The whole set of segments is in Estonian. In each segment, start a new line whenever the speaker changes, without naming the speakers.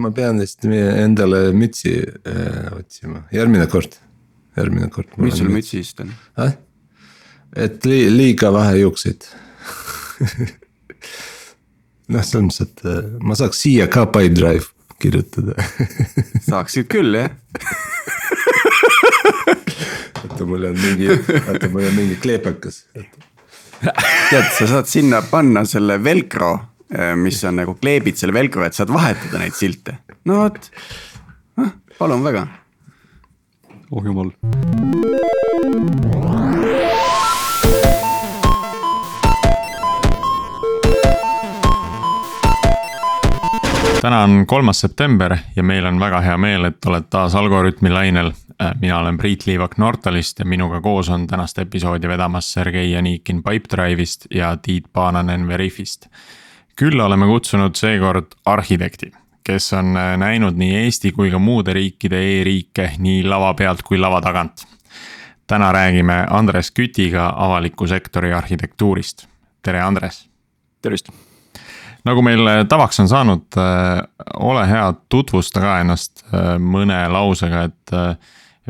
ma pean vist endale mütsi äh, otsima, järgmine kord, järgmine kord.
mis sul mütsist on
äh?? et li liiga vähe juukseid noh, selles mõttes, et äh, ma saaks siia ka Pipedrive kirjutada
saaksid küll jah
oota, mul on mingi, oota, mul on mingi kleepekas.
tead, sa saad sinna panna selle velcro, mis on nagu kleebid selle velcro, et saad vahetada neid silte. no vot, palun väga.
oh jumal.
täna on kolmas september ja meil on väga hea meel, et oled taas Algorütmi lainel. Äh, mina olen Priit Liivak Nortalist ja minuga koos on tänast episoodi vedamas Sergei Janikin Pipedrive'ist ja Tiit Paananen Veriffist. Külla oleme kutsunud seekord arhitekti, kes on äh, näinud nii Eesti kui ka muude riikide e-riike nii lava pealt kui lava tagant. täna räägime Andres Kütiga avaliku sektori arhitektuurist. tere, Andres.
tervist
nagu meil äh, tavaks on saanud, äh, ole hea, tutvusta ka ennast mõne lausega, et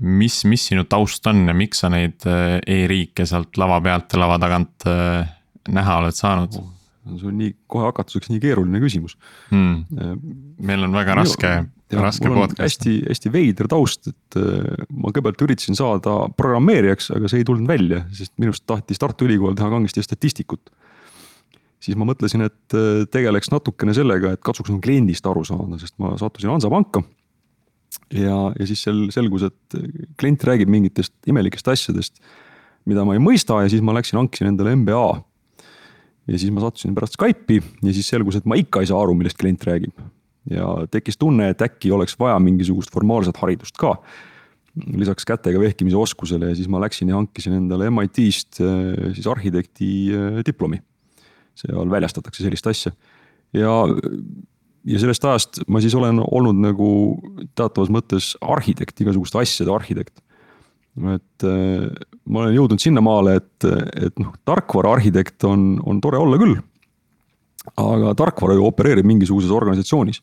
mis, mis sinu taust on ja miks sa neid e-riike sealt lava pealt ja lava tagant näha oled saanud?
See on nii, kohe hakatuseks nii keeruline küsimus
hmm.. meil on väga raske, raske podcast.
hästi, hästi veider taust, et ma kõigepealt üritasin saada programmeerijaks, aga see ei tulnud välja, sest minust tahtis Tartu Ülikool teha kangesti statistikut siis ma mõtlesin, et äh, tegeleks natukene sellega, et katsuks nagu kliendist aru saada, sest ma sattusin Hansapanka. ja, ja siis seal selgus, et klient räägib mingitest imelikest asjadest, mida ma ei mõista ja siis ma läksin, hankisin endale MBA. Ja siis ma sattusin pärast Skype'i ja siis selgus, et ma ikka ei saa aru, millest klient räägib. ja tekkis tunne, et äkki oleks vaja mingisugust formaalset haridust ka lisaks kätega vehkimise oskusele ja siis ma läksin ja hankisin endale MIT-st äh, siis arhitekti äh, diplomi seal väljastatakse sellist asja. ja, ja sellest ajast ma siis olen olnud nagu teatavas mõttes arhitekt, igasuguste asjade arhitekt. Et äh, ma olen jõudnud sinnamaale, et, et noh, tarkvaraarhitekt on, on tore olla küll. aga tarkvara ju opereerib mingisuguses organisatsioonis.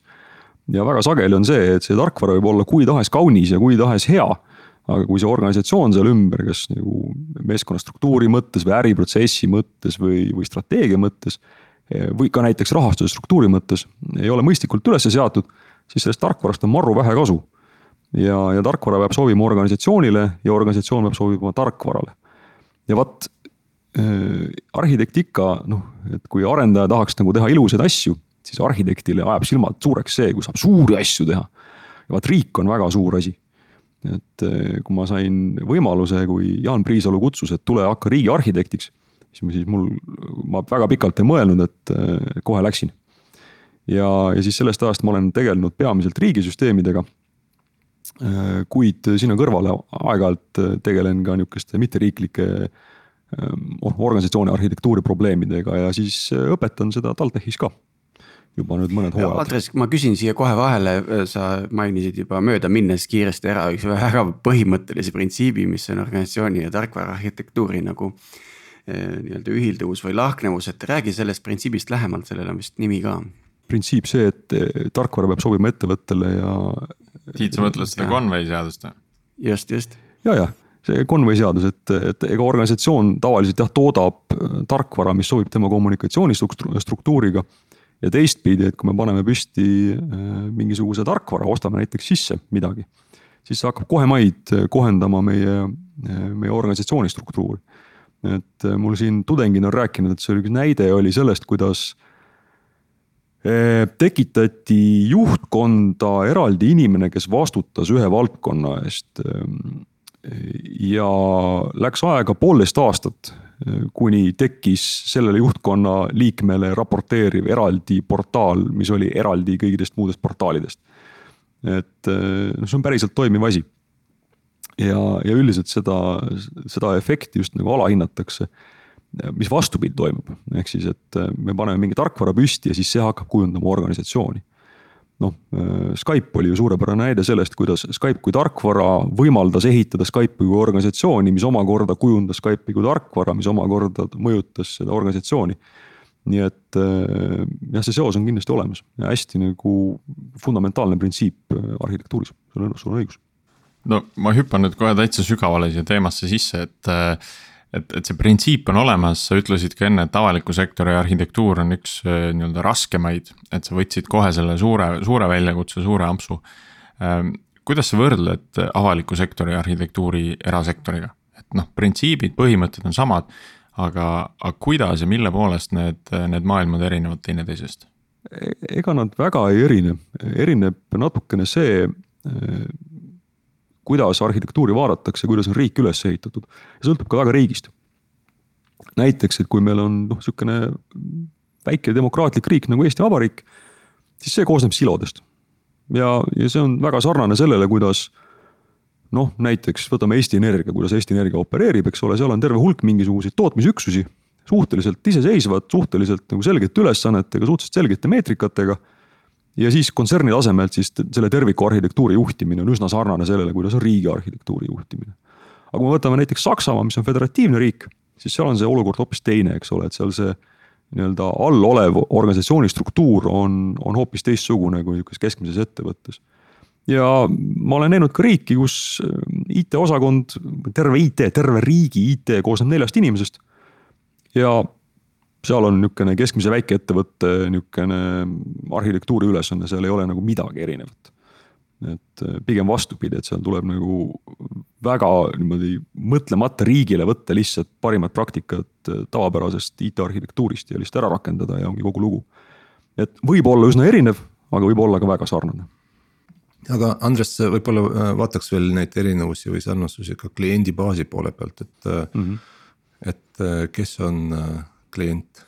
ja väga sageli on see, et see tarkvara võib olla kui tahes kaunis ja kui tahes hea aga kui see organisatsioon seal ümber, kas nagu meeskonna struktuuri mõttes või äriprotsessi mõttes või, või strateegia mõttes. või ka näiteks rahastuse struktuuri mõttes ei ole mõistlikult üles seatud, siis sellest tarkvarast on maru vähe kasu. Ja, ja tarkvara peab sobima organisatsioonile ja organisatsioon peab sobima tarkvarale. ja vot äh, arhitekt ikka noh, et kui arendaja tahaks nagu teha ilusaid asju, siis arhitektile ajab silmad suureks see, kui saab suuri asju teha. ja vaat riik on väga suur asi et eh, kui ma sain võimaluse, kui Jaan Priisalu kutsus, et tule hakka riigiarhitektiks, siis siis mul, ma väga pikalt ei mõelnud, et eh, kohe läksin. ja, ja siis sellest ajast ma olen tegelenud peamiselt riigisüsteemidega. Eh, kuid sinna kõrvale aeg-ajalt tegelen ka nihukeste mitteriiklike organisatsiooni arhitektuuri probleemidega ja siis õpetan seda TalTechis ka juba nüüd mõned hooajad.
Andres, ma küsin siia kohe vahele, sa mainisid juba möödaminnes kiiresti ära üks väga põhimõttelise printsiibi, mis on organisatsiooni ja tarkvara arhitektuuri nagu eh, nii-öelda ühilduvus või lahknevus, et räägi sellest printsiibist lähemalt, sellel on vist nimi ka.
printsiip see, et tarkvara peab sobima ettevõttele ja.
Tiit, sa mõtled seda Conway seadust või?
just, just.
ja, ja see Conway seadus, et, et ega organisatsioon tavaliselt jah, toodab eh, tarkvara, mis sobib tema kommunikatsioonistruktuuriga ja teistpidi, et kui me paneme püsti äh, mingisuguse tarkvara, ostame näiteks sisse midagi, siis see hakkab kohe maid äh, kohendama meie, äh, meie organisatsiooni struktuuri. et mul siin tudengid on rääkinud, et see oli üks näide oli sellest, kuidas tekitati juhtkonda eraldi inimene, kes vastutas ühe valdkonna eest. ja läks aega poolteist aastat, kuni tekkis sellele juhtkonna liikmele raporteeriv eraldi portaal, mis oli eraldi kõigidest muudest portaalidest. et noh, see on päriselt toimiv asi. ja, ja üldiselt seda, seda efekti just nagu alahinnatakse mis vastupidi toimub, ehk siis, et me paneme mingi tarkvara püsti ja siis see hakkab kujundama organisatsiooni noh, äh, Skype oli ju suurepärane näide sellest, kuidas Skype kui tarkvara võimaldas ehitada Skype'i kui organisatsiooni, mis omakorda kujundas Skype'i kui tarkvara, mis omakorda mõjutas seda organisatsiooni. nii et äh, jah, see seos on kindlasti olemas ja hästi nagu fundamentaalne printsiip äh, arhitektuuris, sul on, sul on õigus.
no ma hüppan nüüd kohe täitsa sügavale siia teemasse sisse, et äh, et, et see printsiip on olemas, sa ütlesid ka enne, et avaliku sektori arhitektuur on üks nii-öelda raskemaid, et sa võtsid kohe selle suure, suure väljakutse, suure ampsu. Ähm, kuidas sa võrdled avaliku sektori arhitektuuri erasektoriga, et noh, printsiibid, põhimõtted on samad aga, aga kuidas ja mille poolest need, need maailmad erinevad teineteisest?
ega nad väga ei erine, erineb natukene see, kuidas arhitektuuri vaadatakse, kuidas on riik üles ehitatud. ja sõltub ka väga riigist. näiteks, et kui meil on noh, sihukene väike demokraatlik riik nagu Eesti Vabariik, siis see koosneb silodest. ja, ja see on väga sarnane sellele, kuidas noh, näiteks võtame Eesti Energia, kuidas Eesti Energia opereerib, eks ole, seal on terve hulk mingisuguseid tootmisüksusi. suhteliselt iseseisvad, suhteliselt nagu selgete ülesannetega, suhteliselt selgete meetrikatega. Ja siis kontserni tasemelt siis selle terviku arhitektuuri juhtimine on üsna sarnane sellele, kuidas on riigi arhitektuuri juhtimine. aga kui me võtame näiteks Saksamaa, mis on föderatiivne riik, siis seal on see olukord hoopis teine, eks ole, et seal see nii-öelda all olev organisatsiooni struktuur on, on hoopis teistsugune kui niisuguses keskmises ettevõttes ja ma olen näinud ka riiki, kus äh, IT-osakond, terve IT, terve riigi IT koosneb neljast inimesest. ja seal on niisugune keskmise väikeettevõtte niisugune arhitektuuri ülesanne, seal ei ole nagu midagi erinevat. et äh, pigem vastupidi, et seal tuleb nagu väga niimoodi mõtlemata riigile võtta lihtsalt parimat praktikat äh, tavapärasest IT-arhitektuurist ja lihtsalt ära rakendada ja ongi kogu lugu. et võib olla üsna erinev, aga võib olla ka väga sarnane
aga Andres, võib-olla äh, vaataks veel neid erinevusi või sarnasusi ka kliendi baasi poole pealt, et mm, -hmm. et äh, kes on klient?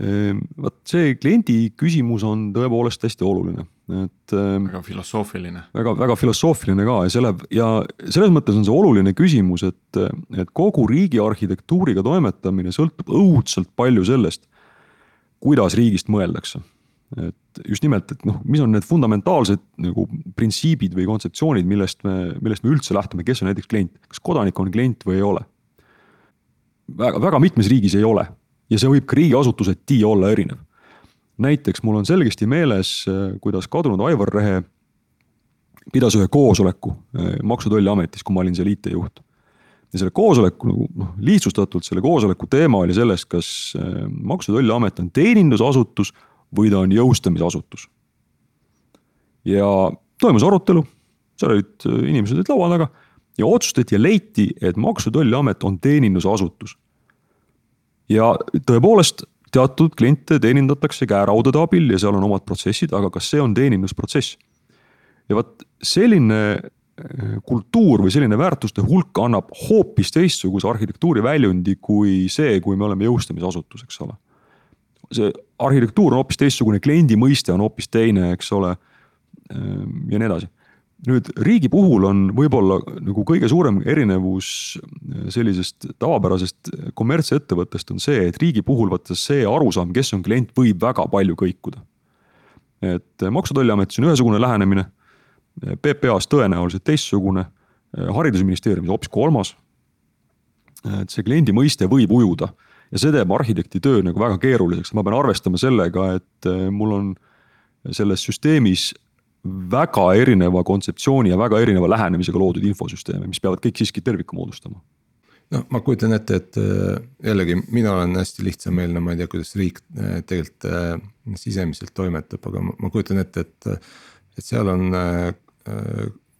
Ehm, vot see kliendi küsimus on tõepoolest hästi oluline, et.
Ähm, väga filosoofiline.
väga, väga filosoofiline ka ja see läheb ja selles mõttes on see oluline küsimus, et, et kogu riigi arhitektuuriga toimetamine sõltub õudselt palju sellest, kuidas riigist mõeldakse et just nimelt, et noh, mis on need fundamentaalsed nagu printsiibid või kontseptsioonid, millest me, millest me üldse lähtume, kes on näiteks klient, kas kodanik on klient või ei ole. väga, väga mitmes riigis ei ole ja see võib ka riigiasutuseti olla erinev. näiteks mul on selgesti meeles, kuidas kadunud Aivar Rehe pidas ühe koosoleku eh, Maksu- ja Tolliametis, kui ma olin seal IT-juht. ja selle koosoleku nagu noh, lihtsustatult selle koosoleku teema oli selles, kas eh, Maksu- ja Tolliamet on teenindusasutus või ta on jõustamisasutus. ja toimus arutelu, seal olid äh, inimesed olid laua taga ja otsustati ja leiti, et Maksu- ja Tolliamet on teenindusasutus. Ja tõepoolest teatud kliente teenindatakse käeraudade abil ja seal on omad protsessid, aga kas see on teenindusprotsess? ja vot selline äh, kultuur või selline väärtuste hulk annab hoopis teistsuguse arhitektuuri väljundi kui see, kui me oleme jõustamisasutus, eks ole see arhitektuur on hoopis teistsugune, kliendi mõiste on hoopis teine, eks ole. Ehm, ja nii edasi. Nüüd riigi puhul on võib-olla nagu kõige suurem erinevus sellisest tavapärasest kommertsettevõttest on see, et riigi puhul vaata see arusaam, kes on klient, võib väga palju kõikuda. et Maksu- ja Tolliametis on ühesugune lähenemine, PPA-s tõenäoliselt teistsugune, haridusministeeriumis hoopis kolmas. et see kliendi mõiste võib ujuda ja see teeb arhitekti töö nagu väga keeruliseks, ma pean arvestama sellega, et äh, mul on selles süsteemis väga erineva kontseptsiooni ja väga erineva lähenemisega loodud infosüsteeme, mis peavad kõik siiski terviku moodustama
noh, ma kujutan ette, et äh, jällegi mina olen hästi lihtsameelne, ma ei tea, kuidas riik äh, tegelikult äh, sisemiselt toimetab, aga ma, kujutan ette, et. et seal on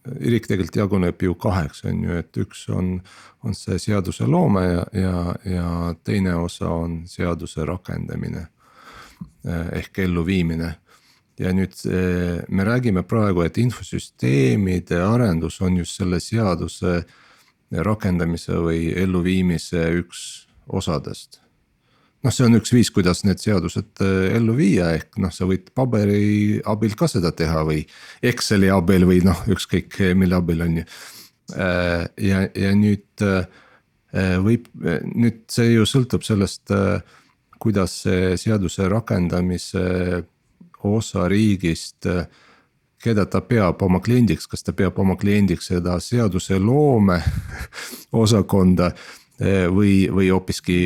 riik tegelikult jaguneb ju kaheks, on ju, et üks on, on see seaduseloome ja, ja, ja teine osa on seaduse rakendamine eh, ehk elluviimine. Ja nüüd eh, me räägime praegu, et infosüsteemide arendus on just selle seaduse rakendamise või elluviimise üks osadest noh, see on üks viis, kuidas need seadused äh, ellu viia, ehk noh, sa võid paberi abil ka seda teha või Exceli abil või noh, ükskõik mille abil on ju. Äh, ja, ja nüüd võib, nüüd see ju sõltub sellest, kuidas see seaduse rakendamise osa riigist keda ta peab oma kliendiks, kas ta peab oma kliendiks seda seaduseloome osakonda või, või hoopiski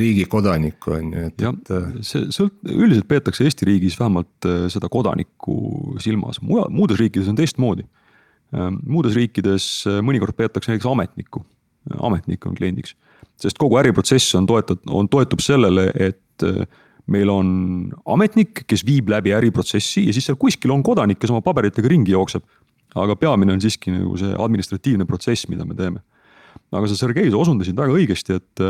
riigi kodanikku on ju, et,
et. see sõlt-, üldiselt peetakse Eesti riigis vähemalt seda kodanikku silmas, mujal, muudes riikides on teistmoodi. muudes riikides mõnikord peetakse näiteks ametnikku, ametnik on kliendiks. sest kogu äriprotsess on toetat-, on, toetub sellele, et meil on ametnik, kes viib läbi äriprotsessi ja siis seal kuskil on kodanik, kes oma paberitega ringi jookseb. aga peamine on siiski nagu see administratiivne protsess, mida me teeme aga sa, Sergei, sa osundasid väga õigesti, et,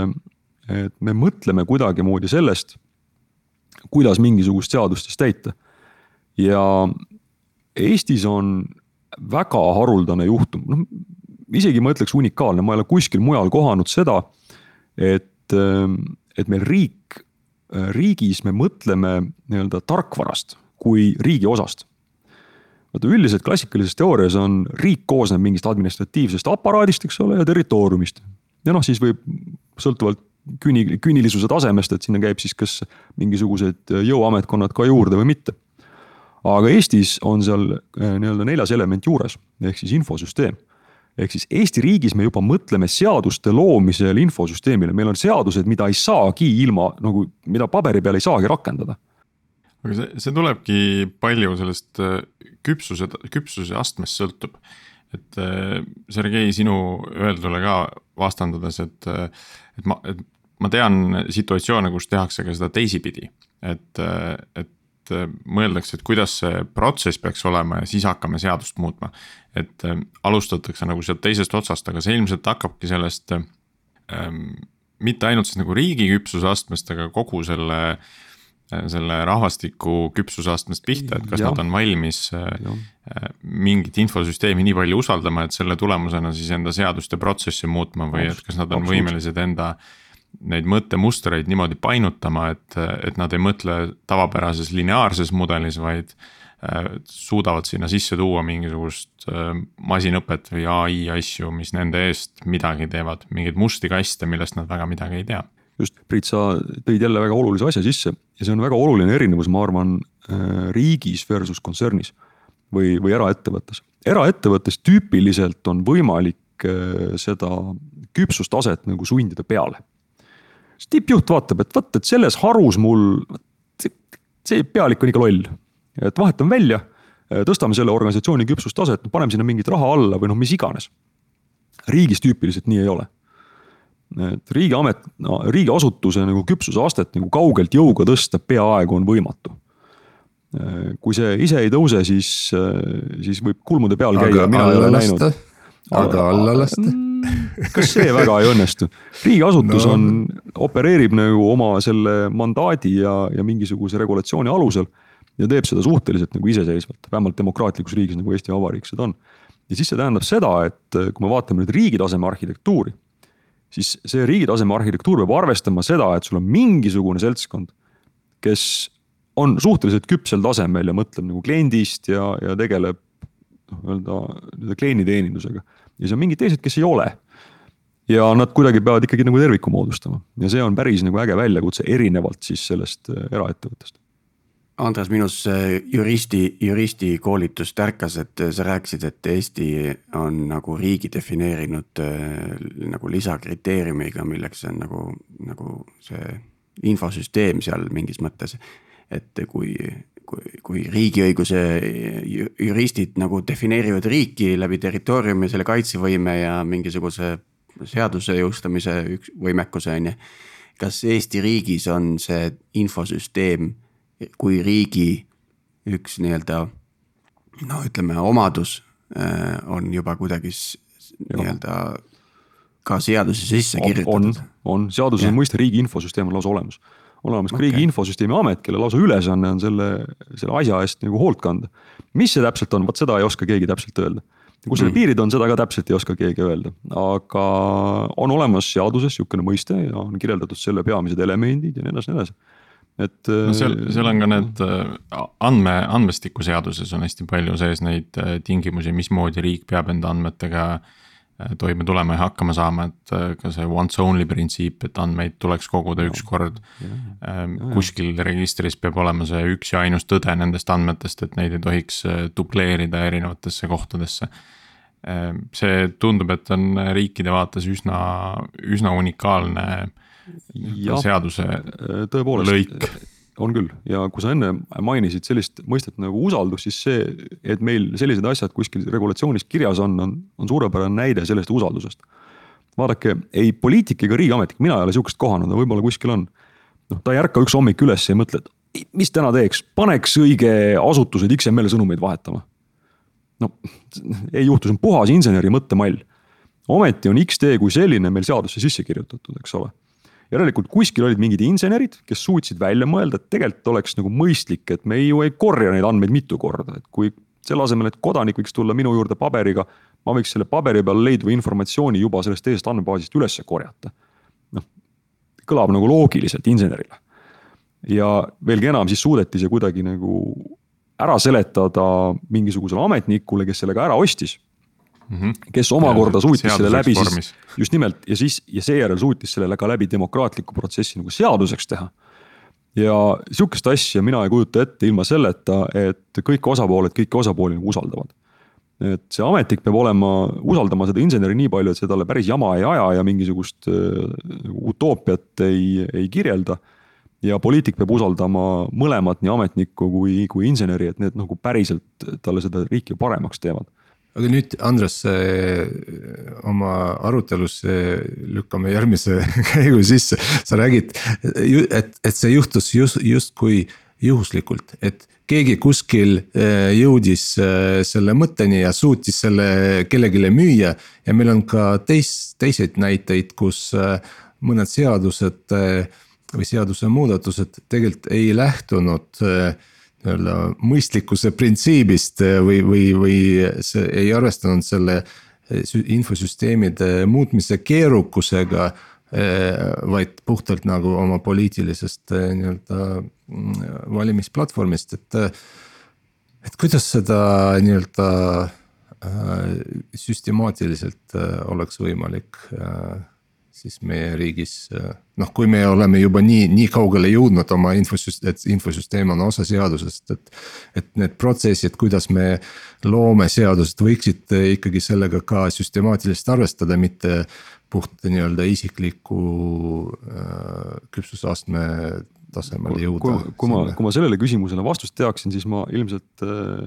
et me mõtleme kuidagimoodi sellest, kuidas mingisugust seadust siis täita. ja Eestis on väga haruldane juhtum, noh isegi ma ütleks unikaalne, ma ei ole kuskil mujal kohanud seda, et, et meil riik, riigis me mõtleme nii-öelda tarkvarast kui riigi osast vaata üldiselt klassikalises teoorias on riik koosneb mingist administratiivsest aparaadist, eks ole, ja territooriumist. ja noh, siis võib sõltuvalt küni, küünilisuse tasemest, et sinna käib siis kas mingisugused jõuametkonnad ka juurde või mitte. aga Eestis on seal eh, nii-öelda neljas element juures, ehk siis infosüsteem. Ehk siis Eesti riigis me juba mõtleme seaduste loomisel infosüsteemile, meil on seadused, mida ei saagi ilma nagu, mida paberi peal ei saagi rakendada.
Aga see, see tulebki palju sellest äh, küpsuse, küpsuse astmest sõltub. et äh, Sergei, sinu öeldule ka vastandades, et, äh, et ma, et ma tean situatsioone, kus tehakse ka seda teisipidi, et, et mõeldakse, et kuidas see protsess peaks olema ja siis hakkame seadust muutma. et alustatakse nagu sealt teisest otsast, aga see ilmselt hakkabki sellest ähm, mitte ainult siis nagu riigi küpsuse astmest, aga kogu selle äh, selle rahvastiku küpsusastmest pihta, et kas ja. nad on valmis äh, ja. Äh, mingit infosüsteemi nii palju usaldama, et selle tulemusena siis enda seaduste protsessi muutma või et kas nad on võimelised enda. Neid mõttemustreid niimoodi painutama, et, et nad ei mõtle tavapärases lineaarses mudelis, vaid äh, suudavad sinna sisse tuua mingisugust masinõpet või ai asju, mis nende eest midagi teevad, mingeid musti kaste, millest nad väga midagi ei tea
just, Priit, sa tõid jälle väga olulise asja sisse ja see on väga oluline erinevus, ma arvan, äh, riigis versus kontsernis või, või eraettevõttes. eraettevõttes tüüpiliselt on võimalik äh, seda küpsustaset nagu sundida peale. Siis tippjuht vaatab, et vot, et selles harus mul, see pealik on ikka loll, et vahetame välja, tõstame selle organisatsiooni küpsustaset, paneme sinna mingit raha alla või noh, mis iganes. riigis tüüpiliselt nii ei ole et riigiamet, no riigiasutuse nagu küpsuse astet nagu kaugelt jõuga tõsta peaaegu on võimatu. kui see ise ei tõuse, siis, siis võib kulmude peal käia, mina ei ole näinud.
Aga alla lasta?
Mm, kas see väga ei õnnestu? riigiasutus no. on, opereerib nagu oma selle mandaadi ja, ja mingisuguse regulatsiooni alusel. ja teeb seda suhteliselt nagu iseseisvalt, vähemalt demokraatlikus riigis nagu Eesti Vabariik seda on. ja siis see tähendab seda, et kui me vaatame nüüd riigi taseme arhitektuuri siis see riigi taseme arhitektuur peab arvestama seda, et sul on mingisugune seltskond, kes on suhteliselt küpsel tasemel ja mõtleb nagu kliendist ja, ja tegeleb noh, öelda nii-öelda klienditeenindusega. ja siis on mingid teised, kes ei ole. ja nad kuidagi peavad ikkagi nagu terviku moodustama ja see on päris nagu äge väljakutse, erinevalt siis sellest äh, eraettevõttest
Andres, minus juristi, juristi koolitus tärkas, et sa rääkisid, et Eesti on nagu riigi defineerinud äh, nagu lisakriteeriumiga, milleks on nagu, nagu see infosüsteem seal mingis mõttes. et kui, kui, kui riigiõiguse juristid nagu defineerivad riiki läbi territooriumi, selle kaitsevõime ja mingisuguse seaduse jõustamise üks võimekuse on ju. kas Eesti riigis on see infosüsteem kui riigi üks nii-öelda no ütleme, omadus äh, on juba kuidagi nii-öelda ka seaduse sisse kirjutatud.
on, on, seaduses on mõiste riigi infosüsteem on lausa olemas. On olemas ka okay. riigi infosüsteemi amet, kelle lausa ülesanne on selle, selle asja eest nagu hoolt kanda. mis see täpselt on, vot seda ei oska keegi täpselt öelda. kus selle mm. piirid on, seda ka täpselt ei oska keegi öelda, aga on olemas seaduses sihukene mõiste ja on kirjeldatud selle peamised elemendid ja nii edasi, nii edasi
et. no seal, äh, seal on ka need äh, andme, andmestikuseaduses on hästi palju sees neid äh, tingimusi, mismoodi riik peab enda andmetega toime tulema ja hakkama saama, et ka see once only printsiip, et andmeid tuleks koguda üks kord. Ähm, kuskil registris peab olema see üks ja ainus tõde nendest andmetest, et neid ei tohiks dubleerida erinevatesse kohtadesse. see tundub, et on riikide vaates üsna, üsna unikaalne
jah,
seaduse
tõepoolest
lõik.
On küll ja kui sa enne mainisid sellist mõistet nagu usaldus, siis see, et meil sellised asjad kuskil regulatsioonis kirjas on, on, on suurepärane näide sellest usaldusest. vaadake, ei poliitik ega riigiametnik, mina ei ole sihukest kohanud, võib-olla kuskil on. noh, ta ei ärka üks hommik üles ja ei mõtle, et mis täna teeks, paneks õige asutused XML sõnumeid vahetama. no ei juhtu, see on puhas inseneri mõttemall. ometi on X-tee kui selline meil seadusse sisse kirjutatud, eks ole järelikult kuskil olid mingid insenerid, kes suutsid välja mõelda, et tegelikult oleks nagu mõistlik, et me ju ei korja neid andmeid mitu korda, et kui selle asemel, et kodanik võiks tulla minu juurde paberiga, ma võiks selle paberi peal leiduva informatsiooni juba sellest teisest andmebaasist üles korjata. noh, kõlab nagu loogiliselt insenerile. ja veelgi enam, siis suudeti see kuidagi nagu ära seletada mingisugusele ametnikule, kes selle ka ära ostis mm. -hmm. kes omakorda suutis selle läbi siis, just nimelt ja siis ja seejärel suutis selle ka läbi demokraatliku protsessi nagu seaduseks teha. ja sihukest asja mina ei kujuta ette ilma selleta, et kõik osapooled kõiki osapooli nagu usaldavad. et see ametnik peab olema, usaldama seda inseneri nii palju, et see talle päris jama ei aja ja mingisugust äh, utoopiat ei, ei kirjelda ja poliitik peab usaldama mõlemat, nii ametnikku kui, kui inseneri, et need nagu päriselt talle seda riiki paremaks teevad
aga nüüd Andres, oma arutelusse lükkame järgmise käigu sisse, sa räägid, et, et see juhtus just, justkui juhuslikult, et keegi kuskil eh, jõudis eh, selle mõtteni ja suutis selle kellelegi müüa. ja meil on ka teis-, teiseid näiteid, kus mõned seadused või seadusemuudatused tegelikult ei lähtunud äh, nii-öelda mõistlikkuse printsiibist äh, või, või, või see ei arvestanud selle äh, infosüsteemide muutmise keerukusega. Äh, vaid puhtalt nagu oma poliitilisest nii-öelda mm, valimisplatvormist, et. et kuidas seda nii-öelda süstemaatiliselt oleks võimalik siis meie riigis noh, kui me oleme juba nii, nii kaugele jõudnud oma infosüst-, et infosüsteem on osa seadusest, et. et need protsessid, kuidas me loome seadused, võiksid ikkagi sellega ka süstemaatiliselt arvestada, mitte puht nii-öelda isikliku äh, küpsusastme tasemele jõuda.
kui, kui ma, kui ma sellele küsimusele vastust teaksin, siis ma ilmselt äh,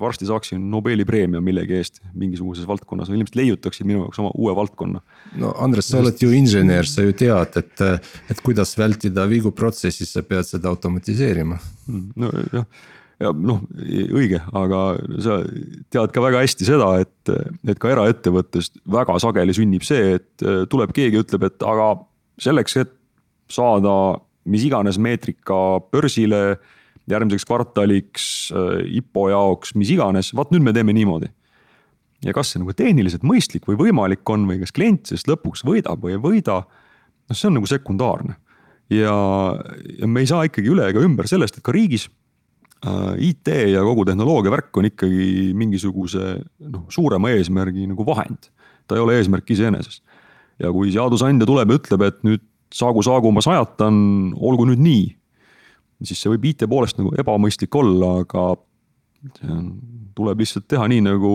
varsti saaksin Nobeli preemia millegi eest mingisuguses valdkonnas või ilmselt leiutaksid minu jaoks oma uue valdkonna.
no Andres, sa oled ju insener, sa ju tead, et, et kuidas vältida vigu protsessis, sa pead seda automatiseerima.
Hmm, nojah ja noh, õige, aga sa tead ka väga hästi seda, et, et ka eraettevõttes väga sageli sünnib see, et tuleb keegi, ütleb, et aga selleks, et saada mis iganes meetrika börsile järgmiseks kvartaliks, äh, IPO jaoks, mis iganes, vaat nüüd me teeme niimoodi. ja kas see nagu tehniliselt mõistlik või võimalik on või kas klient sellest lõpuks võidab või ei võida, noh, see on nagu sekundaarne. ja, ja me ei saa ikkagi üle ega ümber sellest, et ka riigis äh, IT ja kogu tehnoloogia värk on ikkagi mingisuguse noh, suurema eesmärgi nagu vahend. ta ei ole eesmärk iseeneses. ja kui seadusandja tuleb ja ütleb, et nüüd saagu, saagu ma sajatan, olgu nüüd nii. siis see võib IT poolest nagu ebamõistlik olla, aga tuleb lihtsalt teha nii nagu,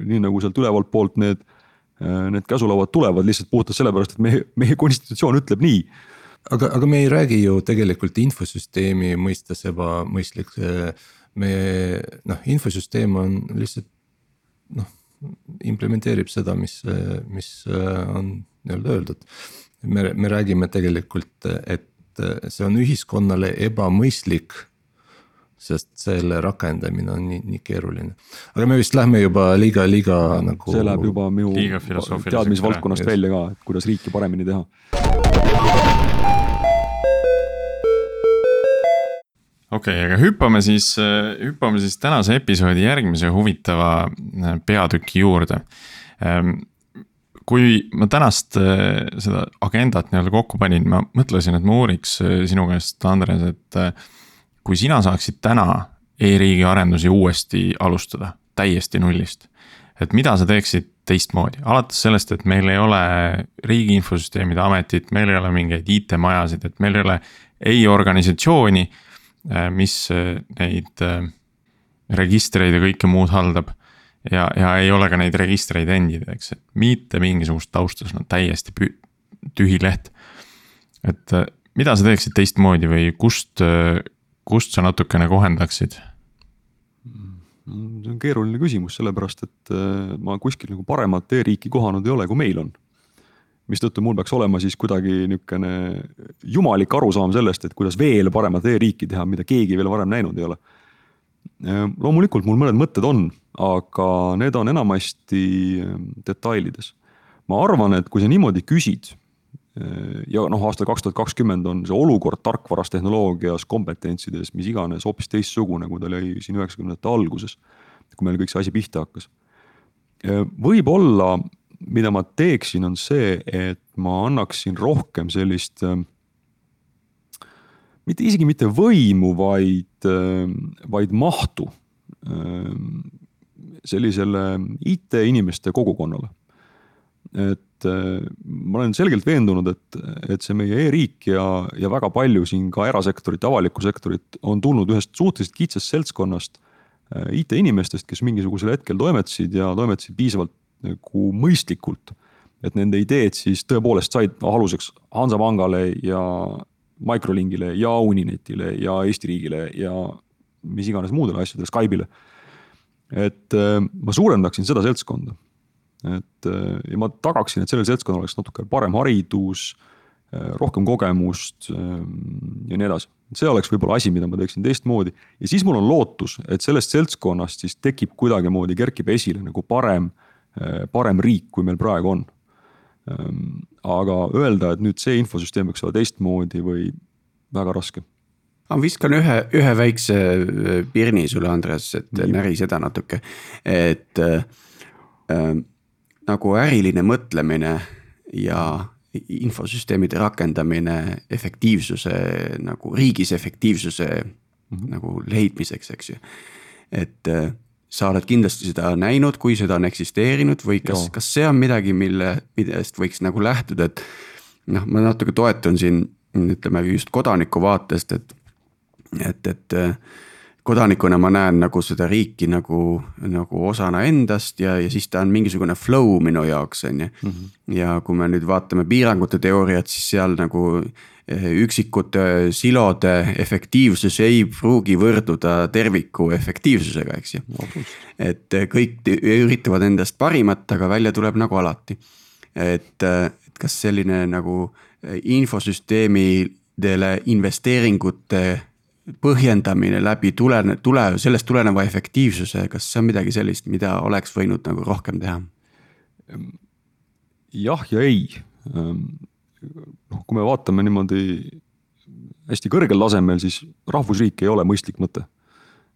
nii nagu sealt ülevalt poolt need, need käsulauad tulevad lihtsalt puhtalt sellepärast, et meie, meie konstitutsioon ütleb nii
aga, aga me ei räägi ju tegelikult infosüsteemi mõistes ebamõistlik. me noh, infosüsteem on lihtsalt noh, implementeerib seda, mis, mis on nii-öelda öeldud me, me räägime tegelikult, et see on ühiskonnale ebamõistlik sest selle rakendamine on nii, nii keeruline. aga me vist lähme juba liiga, liiga nagu.
see läheb juba minu teadmisvaldkonnast välja ka, et kuidas riiki paremini teha.
okei okay,, aga hüppame siis, hüppame siis tänase episoodi järgmise huvitava peatüki juurde ehm, kui ma tänast äh, seda agendat nii-öelda kokku panin, ma mõtlesin, et ma uuriks äh, sinu käest, Andres, et. Äh, kui sina saaksid täna e-riigi arendusi uuesti alustada, täiesti nullist. et mida sa teeksid teistmoodi, alates sellest, et meil ei ole riigi infosüsteemide ametit, meil ei ole mingeid IT-majasid, et meil ei ole ei organisatsiooni, mis neid registreid ja kõike muud haldab ja, ja ei ole ka neid registreid endid, eks, et mitte mingisugust tausta, sul on täiesti pü-, tühi leht. et äh, mida sa teeksid teistmoodi või kust, äh, kust sa natukene kohendaksid?
see on keeruline küsimus, sellepärast et äh, ma kuskil nagu paremat e-riiki kohanud ei ole, kui meil on. mistõttu mul peaks olema siis kuidagi niisugune jumalik arusaam sellest, et kuidas veel paremat e-riiki teha, mida keegi veel varem näinud ei ole. loomulikult mul mõned mõtted on, aga need on enamasti detailides. ma arvan, et kui sa niimoodi küsid ja noh, aastal kaks tuhat kakskümmend on see olukord tarkvaras, tehnoloogias, kompetentsides, mis iganes hoopis teistsugune, kui ta oli siin üheksakümnendate alguses. kui meil kõik see asi pihta hakkas. võib-olla, mida ma teeksin, on see, et ma annaksin rohkem sellist. mitte isegi mitte võimu, vaid, vaid mahtu sellisele IT-inimeste kogukonnale et äh, ma olen selgelt veendunud, et, et see meie e-riik ja, ja väga palju siin ka erasektorit, avalikku sektorit on tulnud ühest suhteliselt kitsast seltskonnast äh, IT-inimestest, kes mingisugusel hetkel toimetasid ja toimetasid piisavalt nagu mõistlikult. et nende ideed siis tõepoolest said aluseks Hansapangale ja Microlinkile ja Uninetile ja Eesti riigile ja mis iganes muudele asjadele, Skype'ile. Et äh, ma suurendaksin seda seltskonda et äh, ja ma tagaksin, et sellel seltskonnal oleks natuke parem haridus, äh, rohkem kogemust ja nii edasi. see oleks võib-olla asi, mida ma teeksin teistmoodi ja siis mul on lootus, et sellest seltskonnast siis tekib kuidagimoodi, kerkib esile nagu parem, parem riik, kui meil praegu on. Ähm, aga öelda, et nüüd see infosüsteem võiks olla teistmoodi või väga raske
ma viskan ühe, ühe väikse pirni sulle, Andres, et näri seda natuke, et äh, nagu äriline mõtlemine ja infosüsteemide rakendamine efektiivsuse nagu riigis efektiivsuse mm -hmm. nagu leidmiseks, eks ju. et äh, sa oled kindlasti seda näinud, kui seda on eksisteerinud või kas, kas see on midagi, mille, millest võiks nagu lähtuda, et. noh, ma natuke toetun siin ütleme just kodaniku vaatest, et, et, et äh, kodanikuna ma näen nagu seda riiki nagu, nagu osana endast ja, ja siis ta on mingisugune flow minu jaoks, on ju. Mhm. ja kui me nüüd vaatame piirangute teooriat, siis seal nagu eh, üksikute silode efektiivsus ei pruugi võrduda terviku efektiivsusega, eks ju. et eh, kõik üritavad endast parimat, aga välja tuleb nagu alati. et, et kas selline nagu infosüsteemidele investeeringute põhjendamine läbi tulene-, tule-, sellest tuleneva efektiivsuse, kas see on midagi sellist, mida oleks võinud nagu rohkem teha?
jah ja ei. Ehm, noh, kui me vaatame niimoodi hästi kõrgel tasemel, siis rahvusriik ei ole mõistlik mõte.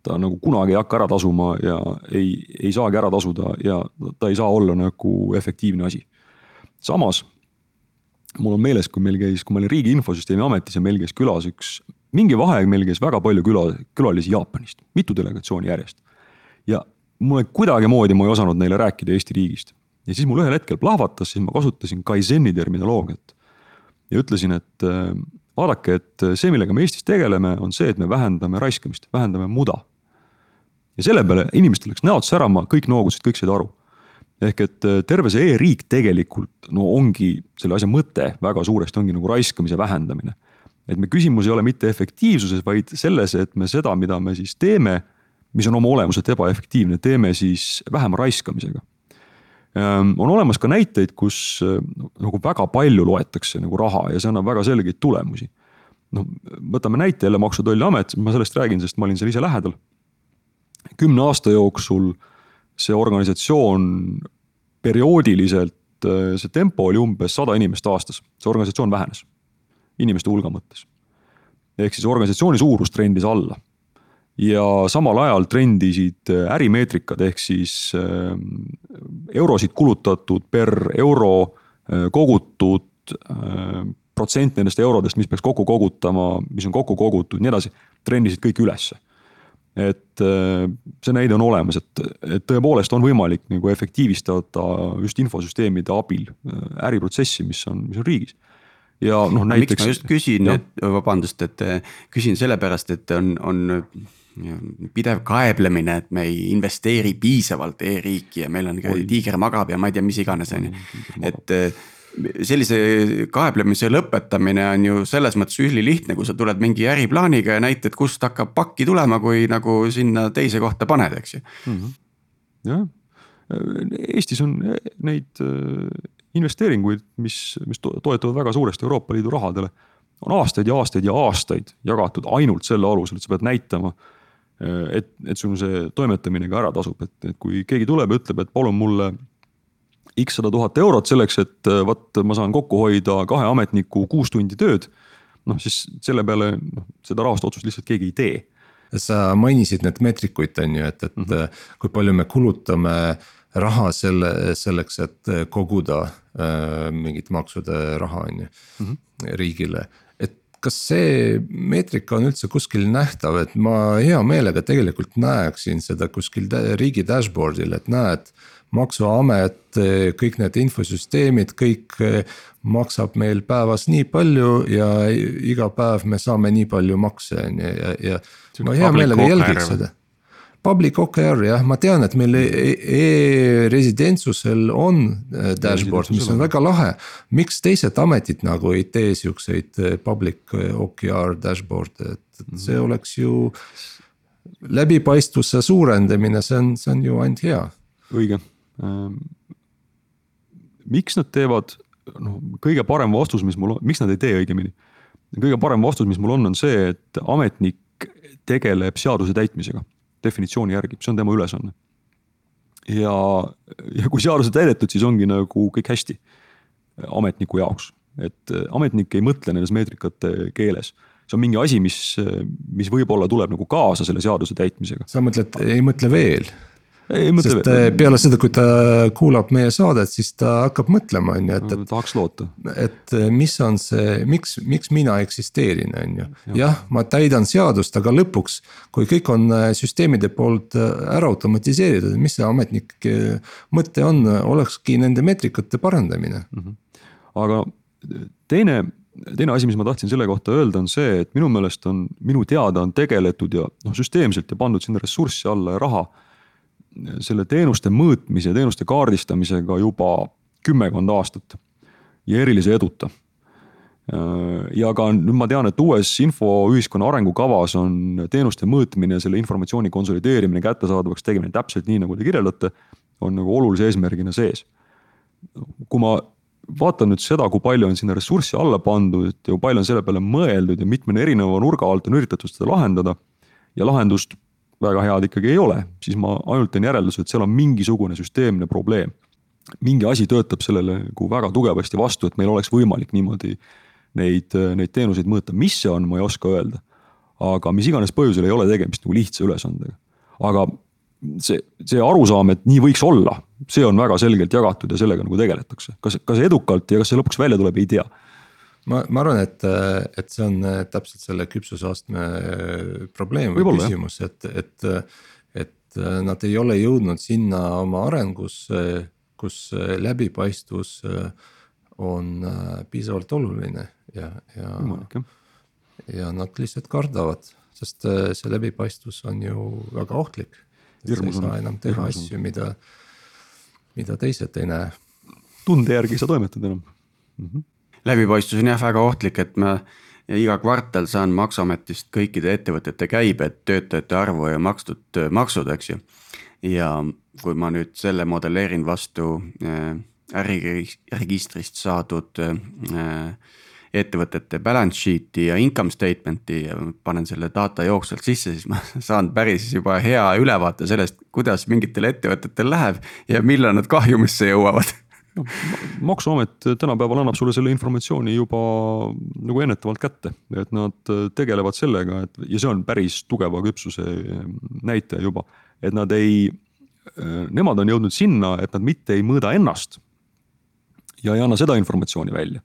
ta nagu kunagi ei hakka ära tasuma ja ei, ei saagi ära tasuda ja ta ei saa olla nagu efektiivne asi. samas mul on meeles, kui meil käis, kui ma olin Riigi Infosüsteemi Ametis ja meil käis külas üks mingi vaheaeg meil käis väga palju küla, külalisi Jaapanist, mitu delegatsiooni järjest. ja mulle kuidagimoodi ma ei osanud neile rääkida Eesti riigist. ja siis mul ühel hetkel plahvatas, siis ma kasutasin Kaizeni terminoloogiat. ja ütlesin, et äh, vaadake, et see, millega me Eestis tegeleme, on see, et me vähendame raiskamist, vähendame muda. ja selle peale inimestel läks näod särama, kõik noogusid, kõik said aru ehk et äh, terve see e-riik tegelikult no ongi selle asja mõte väga suuresti ongi nagu raiskamise vähendamine et me küsimus ei ole mitte efektiivsuses, vaid selles, et me seda, mida me siis teeme, mis on oma olemuselt ebaefektiivne, teeme siis vähema raiskamisega. Ehm, on olemas ka näiteid, kus nagu väga palju loetakse nagu raha ja see annab väga selgeid tulemusi. noh, võtame näite jälle Maksu- ja Tolliamet, ma sellest räägin, sest ma olin seal ise lähedal. kümne aasta jooksul see organisatsioon perioodiliselt, see tempo oli umbes sada inimest aastas, see organisatsioon vähenes inimeste hulga mõttes. ehk siis organisatsiooni suurus trendis alla. ja samal ajal trendisid äh, ärimeetrikad ehk siis äh, eurosid kulutatud per euro äh, kogutud protsent nendest eurodest, mis peaks kokku kogutama, mis on kokku kogutud, nii edasi, trendisid kõik ülesse et see näide on olemas, et, et tõepoolest on võimalik nagu efektiivistada just infosüsteemide abil äriprotsessi, mis on, mis on riigis
ja noh, näiteks. miks ma just küsin, et vabandust, et küsin sellepärast, et on, on pidev kaeblemine, et me ei investeeri piisavalt e-riiki ja meil on tiiger magab ja ma ei tea, mis iganes, on ju. et äh, sellise kaeblemise lõpetamine on ju selles mõttes ülilihtne, kui sa tuled mingi äriplaaniga ja näitad, kust hakkab pakki tulema, kui nagu sinna teise kohta paned, eks ju mm.
-hmm. jah, Eestis on neid investeeringuid, mis, mis toetuvad väga suuresti Euroopa Liidu rahadele. on aastaid ja aastaid ja aastaid jagatud ainult selle alusel, et sa pead näitama, et, et sul see toimetamine ka ära tasub, et, et kui keegi tuleb ja ütleb, et palun mulle X sada tuhat eurot selleks, et vot ma saan kokku hoida kahe ametniku kuus tundi tööd. noh, siis selle peale noh, seda rahast otsust lihtsalt keegi ei tee.
sa mainisid need meetrikuid on ju, et, et mm -hmm. kui palju me kulutame äh, raha selle, selleks, et koguda äh, mingit maksude raha, on ju, mhm. riigile et kas see meetrika on üldse kuskil nähtav, et ma hea meelega tegelikult näeksin seda kuskil riigi dashboard'il, et näed. maksuamet, kõik need infosüsteemid, kõik äh, maksab meil päevas nii palju ja iga päev me saame nii palju makse on ju ja, ja. ma hea meelega jälgiks seda Public OKR jah, ma tean, et meil e-residentsusel on äh, dashboard, mis on väga lahe. miks teised ametid nagu ei tee siukseid äh, public äh, OKR dashboard'e, et see mhm. oleks ju. läbipaistvuse suurendamine, see on, see on ju ainult hea.
õige ähm,. miks nad teevad, noh kõige parem vastus, mis mul on, miks nad ei tee õigemini. kõige parem vastus, mis mul on, on see, et ametnik tegeleb seaduse täitmisega definitsiooni järgi, see on tema ülesanne. ja, ja kui seadus on täidetud, siis ongi nagu kõik hästi ametniku jaoks, et ametnik ei mõtle nendes meetrikate keeles see on mingi asi, mis, mis võib-olla tuleb nagu kaasa selle seaduse täitmisega.
sa mõtled, ei mõtle veel? Sest äh, peale seda, kui ta kuulab meie saadet, siis ta hakkab mõtlema, on ju, et, et.
tahaks loota.
et äh, mis on see, miks, miks mina eksisteerin, on ju. jah, ma täidan seadust, aga lõpuks, kui kõik on äh, süsteemide poolt ära automatiseeritud, mis see ametnike mõte on, olekski nende meetrikate parandamine mm.
-hmm. aga teine teine asi, mis ma tahtsin selle kohta öelda, on see, et minu meelest on, minu teada on tegeletud ja noh, süsteemselt ja pandud sinna ressurssi alla ja raha selle teenuste mõõtmise, teenuste kaardistamisega juba kümmekond aastat ja erilise eduta. ja ka nüüd ma tean, et uues infoühiskonna arengukavas on teenuste mõõtmine, selle informatsiooni konsolideerimine, kättesaadavaks tegemine täpselt nii, nagu te kirjeldate, on nagu olulise eesmärgina sees. kui ma vaatan nüüd seda, kui palju on sinna ressurssi alla pandud ja kui palju on selle peale mõeldud ja mitme erineva nurga alt on üritatud seda lahendada ja lahendust väga head ikkagi ei ole, siis ma ainult teen järelduse, et seal on mingisugune süsteemne probleem. mingi asi töötab sellele nagu väga tugevasti vastu, et meil oleks võimalik niimoodi neid, neid teenuseid mõõta, mis see on, ma ei oska öelda. aga mis iganes põhjusel ei ole tegemist nagu lihtsa ülesandega. aga see, see arusaam, et nii võiks olla, see on väga selgelt jagatud ja sellega nagu tegeletakse. kas, kas edukalt ja kas see lõpuks välja tuleb, ei tea
ma, ma arvan, et, et see on äh, täpselt selle küpsusastme äh, probleem või küsimus, et, et. et äh, nad ei ole jõudnud sinna oma arengus, kus läbipaistvus on piisavalt oluline ja, ja. ja nad lihtsalt kardavad, sest see läbipaistvus on ju väga ohtlik. sa ei saa enam teha asju, mida, mida teised ei näe.
tunde järgi ei saa toimetada enam mm.
-hmm läbipaistvus on jah väga ohtlik, et ma iga kvartal saan maksuametist kõikide ettevõtete käibed, töötajate arvu ja makstud maksud, eks ju. ja kui ma nüüd selle modelleerin vastu äh, äriregistrist saadud äh, ettevõtete balance sheet'i ja income statement'i ja panen selle data jooksvalt sisse, siis ma saan päris juba hea ülevaate sellest, kuidas mingitel ettevõtetel läheb ja millal nad kahjumisse jõuavad
noh, maksuamet tänapäeval annab sulle selle informatsiooni juba nagu ennetavalt kätte, et nad tegelevad sellega, et ja see on päris tugeva küpsuse näitaja juba, et nad ei, nemad on jõudnud sinna, et nad mitte ei mõõda ennast. ja ei anna seda informatsiooni välja,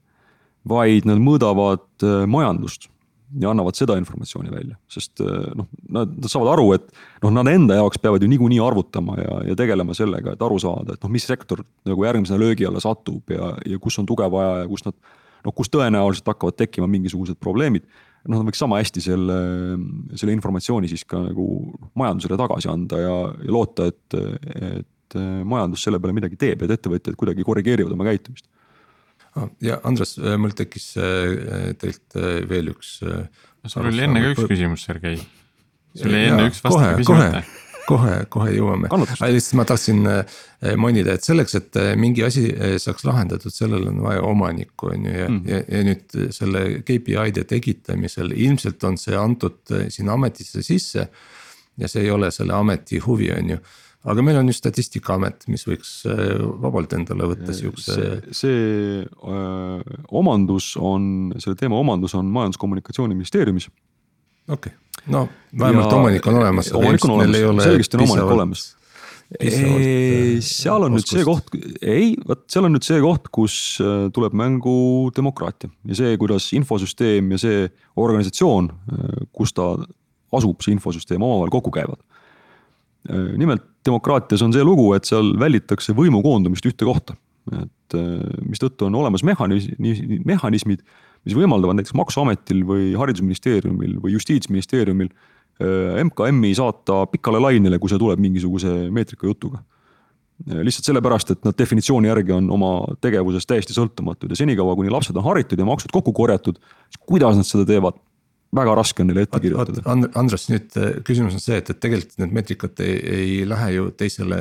vaid nad mõõdavad majandust ja annavad seda informatsiooni välja, sest eh, noh, nad, nad saavad aru, et noh, nad enda jaoks peavad ju niikuinii arvutama ja, ja tegelema sellega, et aru saada, et noh, mis sektor nagu järgmisena löögi alla satub ja, ja kus on tuge vaja ja kus nad. noh, kus tõenäoliselt hakkavad tekkima mingisugused probleemid. noh, võiks sama hästi selle, selle informatsiooni siis ka nagu majandusele tagasi anda ja, ja loota, et, et majandus selle peale midagi teeb, et ettevõtjad kuidagi korrigeerivad oma käitumist.
Ah, ja Andres, mul tekkis teilt veel üks.
sul oli enne ka üks küsimus, Sergei. sul oli enne üks vastaja küsimata
kohe, kohe jõuame, lihtsalt ma tahtsin äh, mainida, et selleks, et äh, mingi asi äh, saaks lahendatud, sellel on vaja omanikku, on ju, ja mm., ja, ja nüüd selle KPI-de tekitamisel ilmselt on see antud sinna ametisse sisse. ja see ei ole selle ameti huvi, on ju aga meil on ju statistikaamet, mis võiks vabalt endale võtta siukse.
see, see öö, omandus on, selle teema omandus on Majandus-Kommunikatsiooniministeeriumis.
okei okay no vähemalt ja omanik on olemas.
omanik on olemas, selgesti on omanik olemas. seal on oskust. nüüd see koht, ei, vot seal on nüüd see koht, kus äh, tuleb mängu demokraatia ja see, kuidas infosüsteem ja see organisatsioon, äh, kus ta asub, see infosüsteem omavahel kokku käivad. Äh, nimelt demokraatias on see lugu, et seal välditakse võimu koondumist ühte kohta, et mistõttu on olemas mehhanismid, mehhanismid mis võimaldavad näiteks Maksuametil või Haridusministeeriumil või Justiitsministeeriumil äh, MKM-i saata pikale lainele, kui see tuleb mingisuguse meetrika jutuga. Äh, lihtsalt sellepärast, et nad definitsiooni järgi on oma tegevuses täiesti sõltumatud ja senikaua, kuni lapsed on haritud ja maksud kokku korjatud, siis kuidas nad seda teevad, väga raske on neile ette kirjutada.
Andres, nüüd äh, küsimus on see, et, et tegelikult need meetrikad ei, ei lähe ju teisele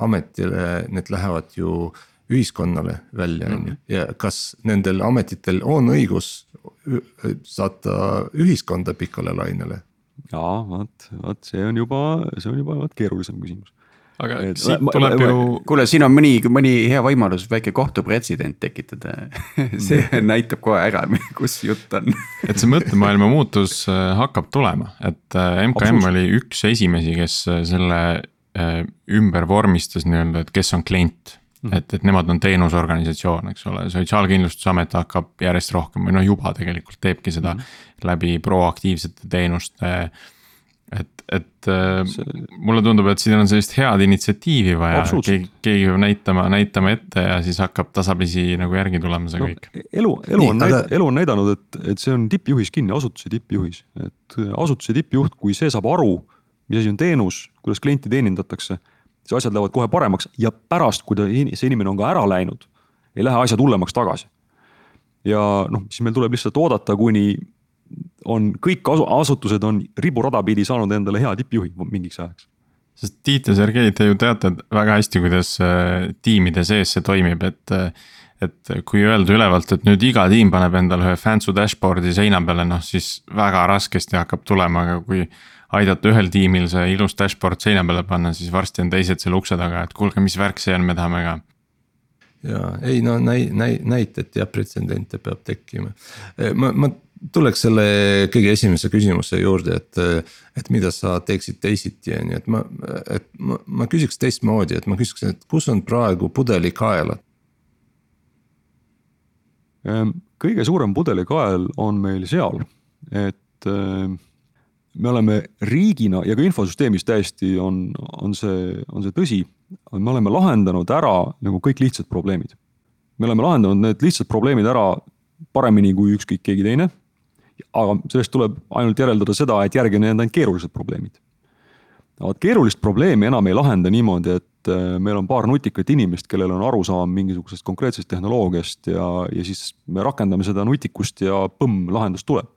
ametile, need lähevad ju ühiskonnale välja, on ju, ja kas nendel ametitel on õigus saata ühiskonda pikale lainele?
jaa, vot, vot see on juba, see on juba vot keerulisem küsimus
aga et, siit tuleb ma, ju.
kuule, siin on mõni, mõni hea võimalus väike kohtupretsedent tekitada see näitab kohe ära, kus jutt on
et see mõttemaailma muutus äh, hakkab tulema, et MKM äh, oli üks esimesi, kes äh, selle ümber vormistas nii-öelda, et kes on klient Mm. et, et nemad on teenusorganisatsioon, eks ole, Sotsiaalkindlustusamet hakkab järjest rohkem või noh, juba tegelikult teebki seda mm. läbi proaktiivsete teenuste. et, et äh, see... mulle tundub, et siin on sellist head initsiatiivi vaja, keegi, keegi peab näitama, näitama ette ja siis hakkab tasapisi nagu järgi tulema see no, kõik.
elu, elu on Nii, aga... elu on näidanud, et, et see on tippjuhis kinni, asutuse tippjuhis, et asutuse tippjuht, kui see saab aru, mis asi on teenus, kuidas klienti teenindatakse siis asjad lähevad kohe paremaks ja pärast, kui ta, see inimene on ka ära läinud, ei lähe asjad hullemaks tagasi. ja noh, siis meil tuleb lihtsalt oodata, kuni on kõik asutused on riburada pidi saanud endale hea tippjuhi mingiks ajaks.
sest Tiit ja Sergei, te ju teate väga hästi, kuidas äh, tiimide sees see toimib, et äh, et kui öelda ülevalt, et nüüd iga tiim paneb endale ühe Fansu dashboard'i seina peale, noh siis väga raskesti hakkab tulema, aga kui aidata ühel tiimil see ilus dashboard seina peale panna, siis varsti on teised seal ukse taga, et kuulge, mis värk see on, me tahame ka
ja ei no näi-, näi-, näited ja pretsedente peab tekkima. ma, ma tuleks selle kõige esimese küsimuse juurde, et, et mida sa teeksid teisiti, on ju, et ma, et ma, ma küsiks teistmoodi, et ma küsiks, et kus on praegu pudelikaelad?
Ehm, kõige suurem pudelikael on meil seal, et ehm, me oleme riigina ja ka infosüsteemis täiesti on, on see, on see tõsi. me oleme lahendanud ära nagu kõik lihtsad probleemid. me oleme lahendanud need lihtsad probleemid ära paremini kui ükskõik keegi teine. Aga sellest tuleb ainult järeldada seda, et järgi on jäänud ainult keerulised probleemid. vot keerulist probleemi enam ei lahenda niimoodi, et äh, meil on paar nutikat inimest, kellel on arusaam mingisugusest konkreetsest tehnoloogiast ja, ja siis me rakendame seda nutikust ja põmm, lahendus tuleb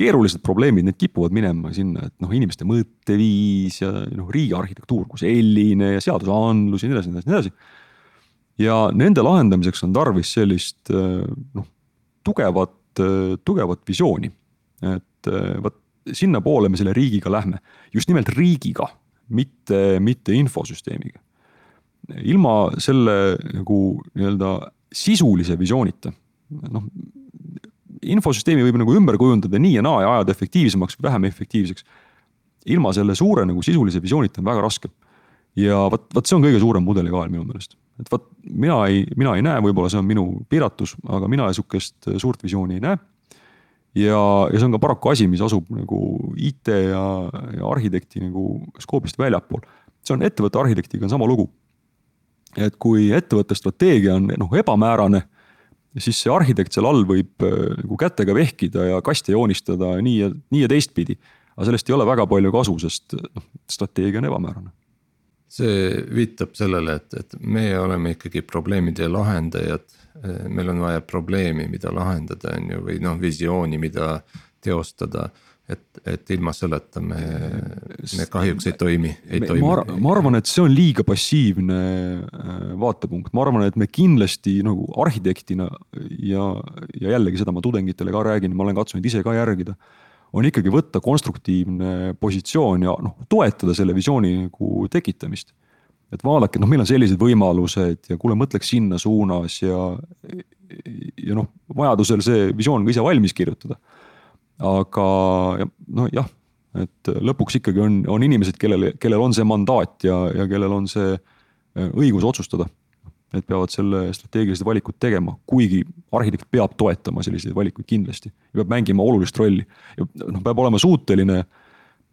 keerulised probleemid, need kipuvad minema sinna, et noh, inimeste mõtteviis ja noh, riigiarhitektuur kui selline ja seadusandlus ja nii edasi, nii edasi, nii edasi. ja nende lahendamiseks on tarvis sellist noh, tugevat, tugevat visiooni. et vot sinnapoole me selle riigiga lähme, just nimelt riigiga, mitte, mitte infosüsteemiga. ilma selle nagu nii-öelda sisulise visioonita, noh infosüsteemi võib nagu ümber kujundada nii ja naa ja ajada efektiivsemaks või vähem efektiivseks. ilma selle suure nagu sisulise visioonita on väga raske. ja vot, vot see on kõige suurem pudelikael minu meelest. Et vot mina ei, mina ei näe, võib-olla see on minu piiratus, aga mina sihukest suurt visiooni ei näe. ja, ja see on ka paraku asi, mis asub nagu IT ja, ja arhitekti nagu skoobist väljapool. see on ettevõtte arhitektiga on sama lugu. et kui ettevõtte strateegia on noh ebamäärane siis see arhitekt seal all võib äh, nagu kätega vehkida ja kaste joonistada nii ja, nii ja teistpidi. aga sellest ei ole väga palju kasu, sest noh, strateegia on ebamäärane.
See viitab sellele, et, et meie oleme ikkagi probleemide lahendajad. meil on vaja probleemi, mida lahendada, on ju, või noh, visiooni, mida teostada et, et ilma selleta me, me kahjuks ei toimi, ei me, toimi.
ma, ma arvan, et see on liiga passiivne äh, vaatepunkt, ma arvan, et me kindlasti nagu arhitektina ja, ja jällegi seda ma tudengitele ka räägin, ma olen katsunud ise ka järgida. On ikkagi võtta konstruktiivne positsioon ja noh, toetada selle visiooni nagu tekitamist. et vaadake, noh, meil on sellised võimalused ja kuule, mõtleks sinna suunas ja, ja noh, vajadusel see visioon ka ise valmis kirjutada aga nojah, et lõpuks ikkagi on, on inimesed, kellel, kellel on see mandaat ja, ja kellel on see äh, õigus otsustada. Need peavad selle strateegilised valikud tegema, kuigi arhitekt peab toetama selliseid valikuid kindlasti ja peab mängima olulist rolli. ja noh, peab olema suuteline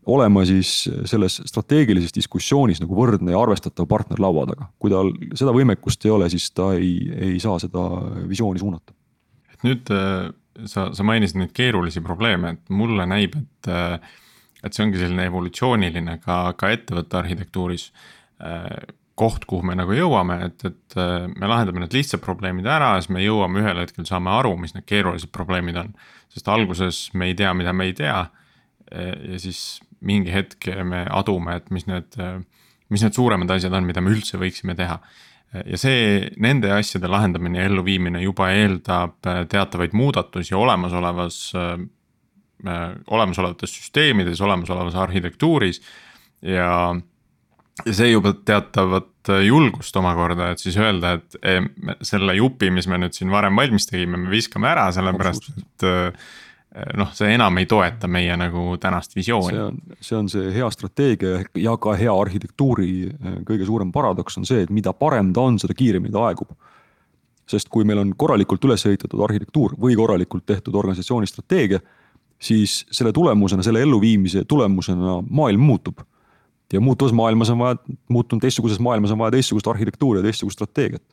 olema siis selles strateegilises diskussioonis nagu võrdne ja arvestatav partner laua taga. kui tal seda võimekust ei ole, siis ta ei, ei saa seda visiooni suunata.
et nüüd äh, sa, sa mainisid neid keerulisi probleeme, et mulle näib, et, et see ongi selline evolutsiooniline ka, ka ettevõtte arhitektuuris koht, kuhu me nagu jõuame, et, et me lahendame need lihtsad probleemid ära ja siis me jõuame ühel hetkel, saame aru, mis need keerulised probleemid on. sest alguses me ei tea, mida me ei tea. ja siis mingi hetk me adume, et mis need, mis need suuremad asjad on, mida me üldse võiksime teha ja see, nende asjade lahendamine ja elluviimine juba eeldab äh, teatavaid muudatusi olemasolevas äh, äh,, olemasolevates süsteemides, olemasolevas arhitektuuris ja ja see juba teatavat äh, julgust omakorda, et siis öelda, et selle jupi, mis me nüüd siin varem valmis tegime, me viskame ära, sellepärast et Eh, noh, see enam ei toeta meie nagu tänast visiooni.
see on, see on see hea strateegia ja ka hea arhitektuuri kõige suurem paradoks on see, et mida parem ta on, seda kiiremini ta aegub. sest kui meil on korralikult üles ehitatud arhitektuur või korralikult tehtud organisatsiooni strateegia, siis selle tulemusena, selle elluviimise tulemusena maailm muutub. Ja muutuvas maailmas on vaja, muutunud teistsuguses maailmas on vaja teistsugust arhitektuuri ja teistsugust strateegiat.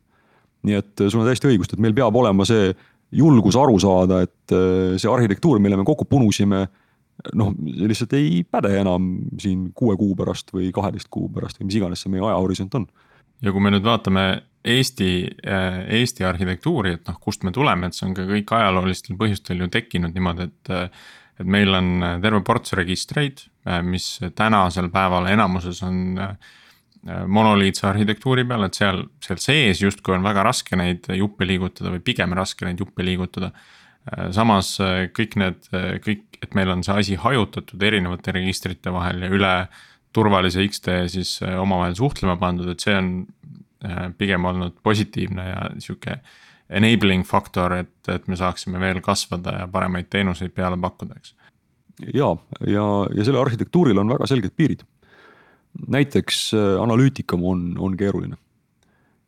nii et sul on täiesti õigust, et meil peab olema see julgus aru saada, et äh, see arhitektuur, mille me kokku punusime, noh, see lihtsalt ei päde enam siin kuue kuu pärast või kaheteist kuu pärast või mis iganes see meie ajahorisont on.
ja kui me nüüd vaatame Eesti, äh, Eesti arhitektuuri, et noh, kust me tuleme, et see on ka kõik ajaloolistel põhjustel ju tekkinud niimoodi, et äh, et meil on terve ports registreid, mis tänasel päeval enamuses on äh, Äh, monoliitse arhitektuuri peal, et seal, seal sees justkui on väga raske neid juppe liigutada või pigem raske neid juppe liigutada. Äh, samas äh, kõik need, kõik, et meil on see asi hajutatud erinevate registrite vahel ja üle turvalise X-tee siis omavahel suhtlema pandud, et see on pigem olnud positiivne ja sihuke enabling faktor, et, et me saaksime veel kasvada ja paremaid teenuseid peale pakkuda, eks.
ja, ja, ja sellel arhitektuuril on väga selged piirid näiteks äh, analüütikam on, on keeruline.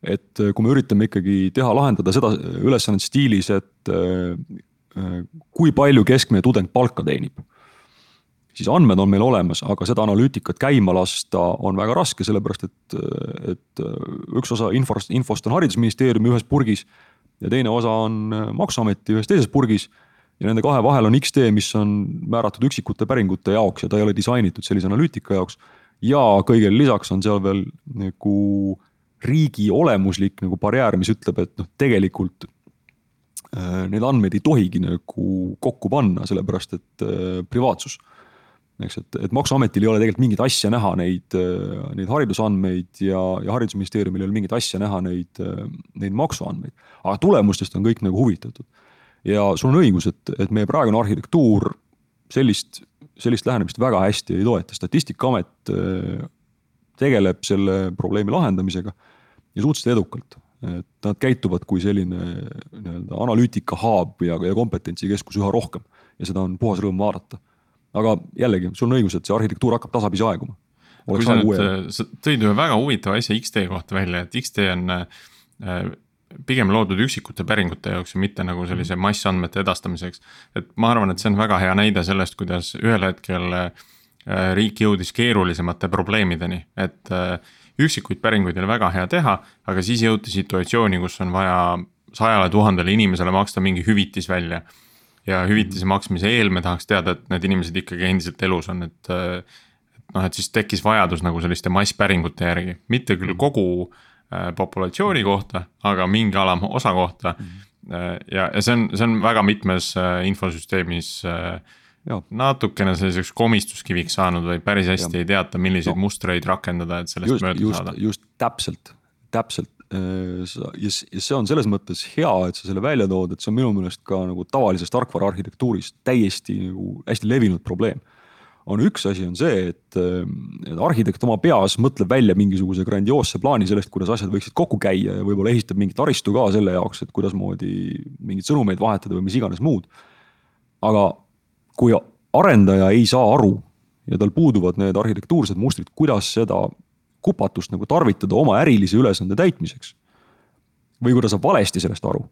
et äh, kui me üritame ikkagi teha, lahendada seda ülesannet stiilis, et äh, kui palju keskmine tudeng palka teenib. siis andmed on meil olemas, aga seda analüütikat käima lasta on väga raske, sellepärast et, et üks osa infost, infost on haridusministeeriumi ühes purgis ja teine osa on maksuameti ühes teises purgis ja nende kahe vahel on X-tee, mis on määratud üksikute päringute jaoks ja ta ei ole disainitud sellise analüütika jaoks ja kõigele lisaks on seal veel nagu riigi olemuslik nagu barjäär, mis ütleb, et noh, tegelikult äh, neid andmeid ei tohigi nagu kokku panna, sellepärast et äh, privaatsus. Eks, et, et maksuametil ei ole tegelikult mingit asja näha neid, äh, neid haridusandmeid ja, ja haridusministeeriumil ei ole mingit asja näha neid, neid maksuandmeid. aga tulemustest on kõik nagu huvitatud. ja sul on õigus, et, et meie praegune arhitektuur sellist sellist lähenemist väga hästi ei toeta, statistikaamet äh, tegeleb selle probleemi lahendamisega ja suhteliselt edukalt. et nad käituvad kui selline nii-öelda analüütika hub ja, ja kompetentsikeskus üha rohkem ja seda on puhas rõõm vaadata. Aga jällegi, sul on õigus, et see arhitektuur hakkab tasapisi aeguma.
kui sa nüüd, äh, sa tõid ühe väga huvitava asja X-tee kohta välja, et X-tee on äh, pigem loodud üksikute päringute jaoks ja mitte nagu sellise mhm. massandmete edastamiseks. et ma arvan, et see on väga hea näide sellest, kuidas ühel hetkel äh, riik jõudis keerulisemate probleemideni, et äh, üksikuid päringuid oli väga hea teha, aga siis jõuti situatsiooni, kus on vaja sajale tuhandele inimesele maksta mingi hüvitis välja. Ja hüvitise maksmise eel me tahaks teada, et need inimesed ikkagi endiselt elus on, et. noh, et siis tekkis vajadus nagu selliste masspäringute järgi, mitte küll kogu äh, populatsiooni kohta, aga mingi alamosa kohta mm. -hmm. ja, ja see on, see on väga mitmes äh, infosüsteemis Ja. natukene selliseks komistuskiviks saanud või päris hästi ja. ei teata, milliseid no. mustreid rakendada, et sellest
just,
mööda
just,
saada.
just täpselt, täpselt ja see on selles mõttes hea, et sa selle välja tood, et see on minu meelest ka nagu tavalises tarkvaraarhitektuuris täiesti nagu hästi levinud probleem. on üks asi on see, et, et arhitekt oma peas mõtleb välja mingisuguse grandioosse plaani sellest, kuidas asjad võiksid kokku käia ja võib-olla ehitab mingi taristu ka selle jaoks, et kuidasmoodi mingeid sõnumeid vahetada või mis iganes muud. aga kui arendaja ei saa aru ja tal puuduvad need arhitektuursed mustrid, kuidas seda kupatust nagu tarvitada oma ärilise ülesande täitmiseks. või kui ta saab valesti sellest aru,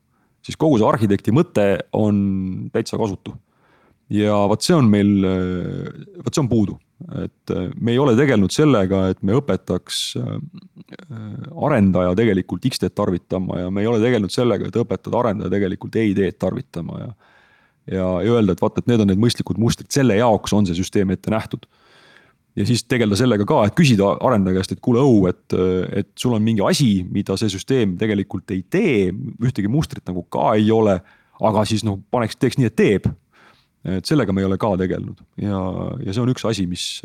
siis kogu see arhitekti mõte on täitsa kasutu. ja vot see on meil, vot see on puudu, et me ei ole tegelenud sellega, et me õpetaks äh, arendaja tegelikult X-teed tarvitama ja me ei ole tegelenud sellega, et õpetada arendaja tegelikult ei-teed tarvitama ja. ja, ja öelda, et vaata, et need on need mõistlikud mustrid, selle jaoks on see süsteem ette nähtud ja siis tegeleda sellega ka, et küsida arendaja käest, et kuule, õu, et, et sul on mingi asi, mida see süsteem tegelikult ei tee, ühtegi mustrit nagu ka ei ole. aga siis noh, paneks, teeks nii, et teeb. et sellega me ei ole ka tegelenud ja, ja see on üks asi, mis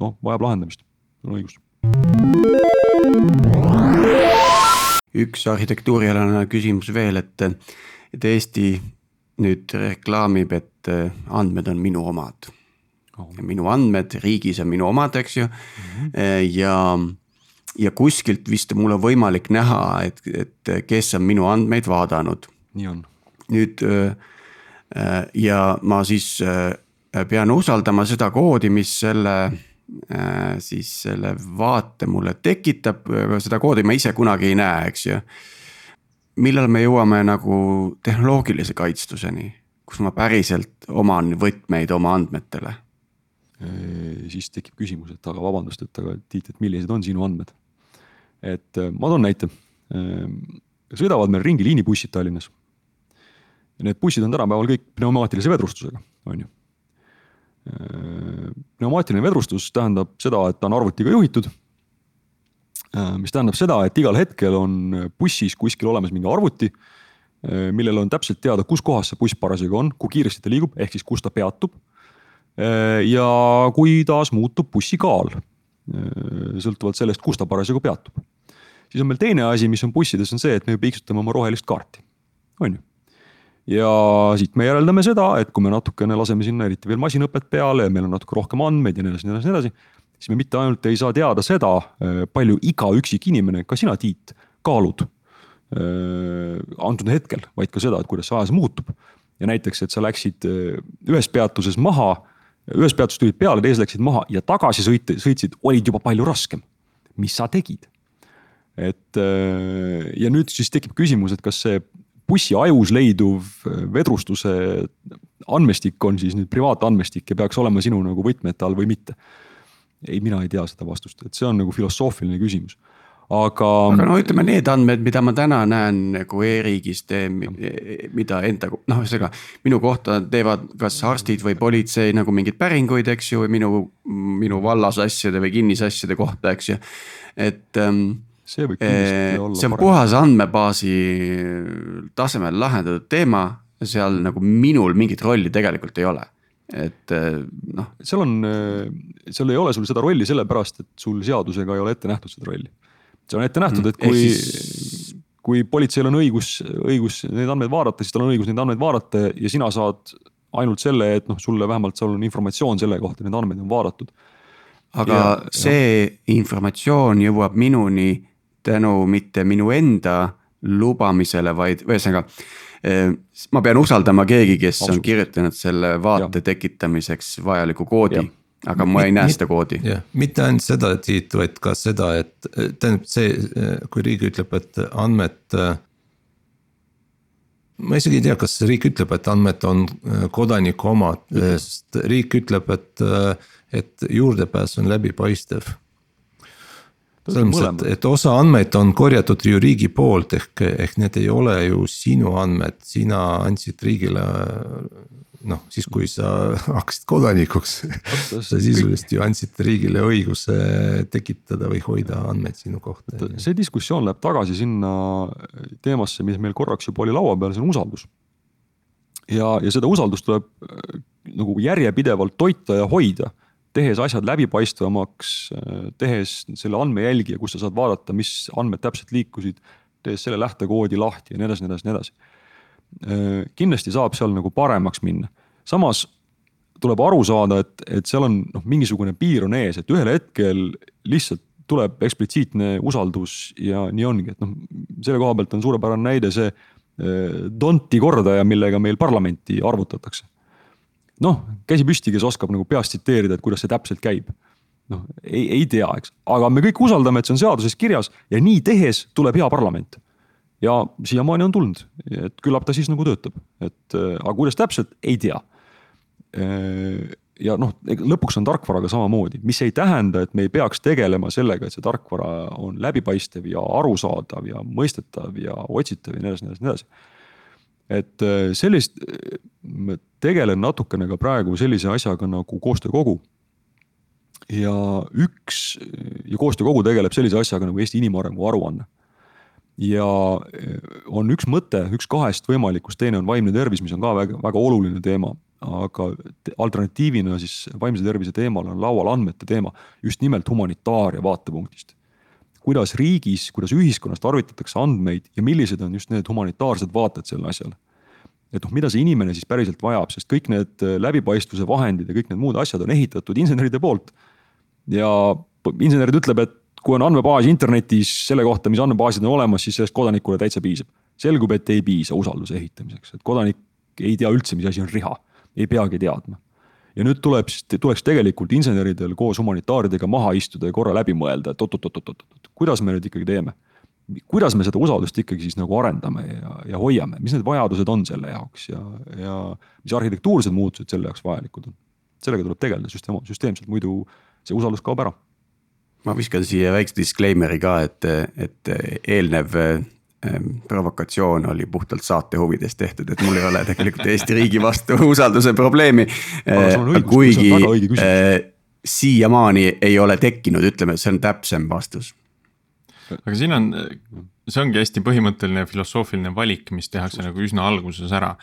noh, vajab lahendamist, on õigus.
üks arhitektuurialane küsimus veel, et, et Eesti nüüd reklaamib, et andmed on minu omad minu andmed riigis on minu omad, eks ju mm. -hmm. ja, ja kuskilt vist mul on võimalik näha, et, et kes on minu andmeid vaadanud.
nii on.
nüüd äh, ja ma siis pean usaldama seda koodi, mis selle siis selle vaate mulle tekitab, seda koodi ma ise kunagi ei näe, eks ju. millal me jõuame nagu tehnoloogilise kaitstuseni, kus ma päriselt oman võtmeid oma andmetele
Äh, siis tekib küsimus, et aga vabandust, et aga Tiit, et millised on sinu andmed. et ma toon näite. Sõidavad meil ringi liinibussid Tallinnas. need bussid on tänapäeval kõik pneumaatilise vedrustusega, on ju. pneumaatiline vedrustus tähendab seda, et ta on arvutiga juhitud. mis tähendab seda, et igal hetkel on bussis kuskil olemas mingi arvuti millel on täpselt teada, kus kohas see buss parasjagu on, kui kiiresti ta liigub, ehk siis kus ta peatub ja kuidas muutub bussi kaal, äh, sõltuvalt sellest, kus ta parasjagu peatub. siis on meil teine asi, mis on bussides, on see, et me piiksutame oma rohelist kaarti, on ju. ja siit me järeldame seda, et kui me natukene laseme sinna eriti veel masinõpet peale ja meil on natuke rohkem andmeid ja nii edasi, nii edasi, nii edasi. siis me mitte ainult ei saa teada seda, äh, palju iga üksik inimene, ka sina, Tiit, kaalud antud hetkel, vaid ka seda, et kuidas see ajas muutub. ja näiteks, et sa läksid ühes peatuses maha ühes peatuses tulid peale, teised läksid maha ja tagasi sõit, sõitsid, olid juba palju raskem. mis sa tegid? et äh, ja nüüd siis tekib küsimus, et kas see bussi ajus leiduv äh, vedrustuse andmestik on siis nüüd privaatandmestik ja peaks olema sinu nagu võtmete all või mitte. ei, mina ei tea seda vastust, et see on nagu filosoofiline küsimus aga.
aga no ütleme, need andmed, mida ma täna näen nagu e-riigis teen, mida enda, noh, ühesõnaga minu kohta teevad kas arstid või politsei nagu mingeid päringuid, eks ju, minu, minu vallas asjade või kinnisasjade kohta, eks ju, et ähm,
see võib kindlasti
eh, olla. see on parem. puhas andmebaasi tasemel lahendatud teema, seal nagu minul mingit rolli tegelikult ei ole et eh, noh.
seal on, eh, seal ei ole sul seda rolli sellepärast, et sul seadusega ei ole ette nähtud seda rolli see on ette nähtud, et mm, kui siis... kui politseil on õigus, õigus neid andmeid vaadata, siis tal on õigus neid andmeid vaadata ja sina saad ainult selle, et noh, sulle vähemalt seal on informatsioon selle kohta, need andmed on vaadatud.
aga ja, see ja. informatsioon jõuab minuni tänu mitte minu enda lubamisele, vaid ühesõnaga eh, ma pean usaldama keegi, kes Absolut. on kirjutanud selle vaate ja. tekitamiseks vajaliku koodi aga ma ei näe seda koodi.
jah, mitte ainult seda, Tiit, vaid ka seda, et tähendab see, kui riik ütleb, et andmed. ma isegi ei tea, kas riik ütleb, et andmed on kodaniku omad, sest riik ütleb, et, et juurdepääs on läbipaistev. selles mõttes, et, et osa andmeid on korjatud ju riigi poolt ehk, ehk need ei ole ju sinu andmed, sina andsid riigile. Noh, siis kui sa hakkasid kodanikuks sa sisuliselt ju andsid riigile õiguse tekitada või hoida andmeid sinu kohta.
see diskussioon läheb tagasi sinna teemasse, mis meil korraks juba oli laua peal, see on usaldus. ja, ja seda usaldust tuleb nagu järjepidevalt toita ja hoida tehes asjad läbipaistvamaks, tehes selle andmejälgija, kus sa saad vaadata, mis andmed täpselt liikusid, tehes selle lähtekoodi lahti ja nii edasi, nii edasi, nii edasi. Kindlasti saab seal nagu paremaks minna, samas tuleb aru saada, et, et seal on noh, mingisugune piir on ees, et ühel hetkel lihtsalt tuleb eksplitsiitne usaldus ja nii ongi, et noh, selle koha pealt on suurepärane näide see Donti kordaja, millega meil parlamenti arvutatakse noh, käsi püsti, kes oskab nagu peast tsiteerida, et kuidas see täpselt käib. noh, ei, ei tea, eks, aga me kõik usaldame, et see on seaduses kirjas ja nii tehes tuleb hea parlament. Ja siiamaani on tulnud, et küllap ta siis nagu töötab, et aga kuidas täpselt, ei tea. ja noh, lõpuks on tarkvaraga samamoodi, mis ei tähenda, et me ei peaks tegelema sellega, et see tarkvara on läbipaistev ja arusaadav ja mõistetav ja otsitav ja nii edasi, nii edasi, nii edasi et äh, sellist, ma tegelen natukene ka praegu sellise asjaga nagu koostöökogu. ja üks ja koostöökogu tegeleb sellise asjaga nagu Eesti inimarengu aruanne. Ja äh, on üks mõte, üks kahest võimalikust, teine on vaimne tervis, mis on ka väga, väga oluline teema. aga alternatiivina siis vaimse tervise teemal on laual andmete teema just nimelt humanitaaria vaatepunktist kuidas riigis, kuidas ühiskonnas tarvitatakse andmeid ja millised on just need humanitaarsed vaated sellele asjale. et noh, mida see inimene siis päriselt vajab, sest kõik need äh, läbipaistvuse vahendid ja kõik need muud asjad on ehitatud inseneride poolt. ja insenerid ütleb, et kui on andmebaas internetis selle kohta, mis andmebaasid on olemas, siis sellest kodanikule täitsa piisab. selgub, et ei piisa usalduse ehitamiseks, et kodanik ei tea üldse, mis asi on riha, ei peagi teadma ja nüüd tuleb siis, tuleks tegelikult inseneridel koos humanitaaridega maha istuda ja korra läbi mõelda, et oot-oot-oot-oot, kuidas me nüüd ikkagi teeme. kuidas me seda usaldust ikkagi siis nagu arendame ja, ja hoiame, mis need vajadused on selle jaoks ja, ja mis arhitektuursed muutused selle jaoks vajalikud on. sellega tuleb tegeleda süsteem, süsteemselt, muidu see usaldus kaob ära.
Ma viskan siia väikse disclaimer'i ka, et, et eelnev Ehm, provokatsioon oli puhtalt saate huvides tehtud, et mul ei ole tegelikult Eesti riigi vastu usalduse probleemi. Ehm, kuigi eh, siiamaani ei ole tekkinud, ütleme, see on täpsem vastus.
aga siin on, see ongi hästi põhimõtteline filosoofiline valik, mis tehakse nagu üsna alguses ära.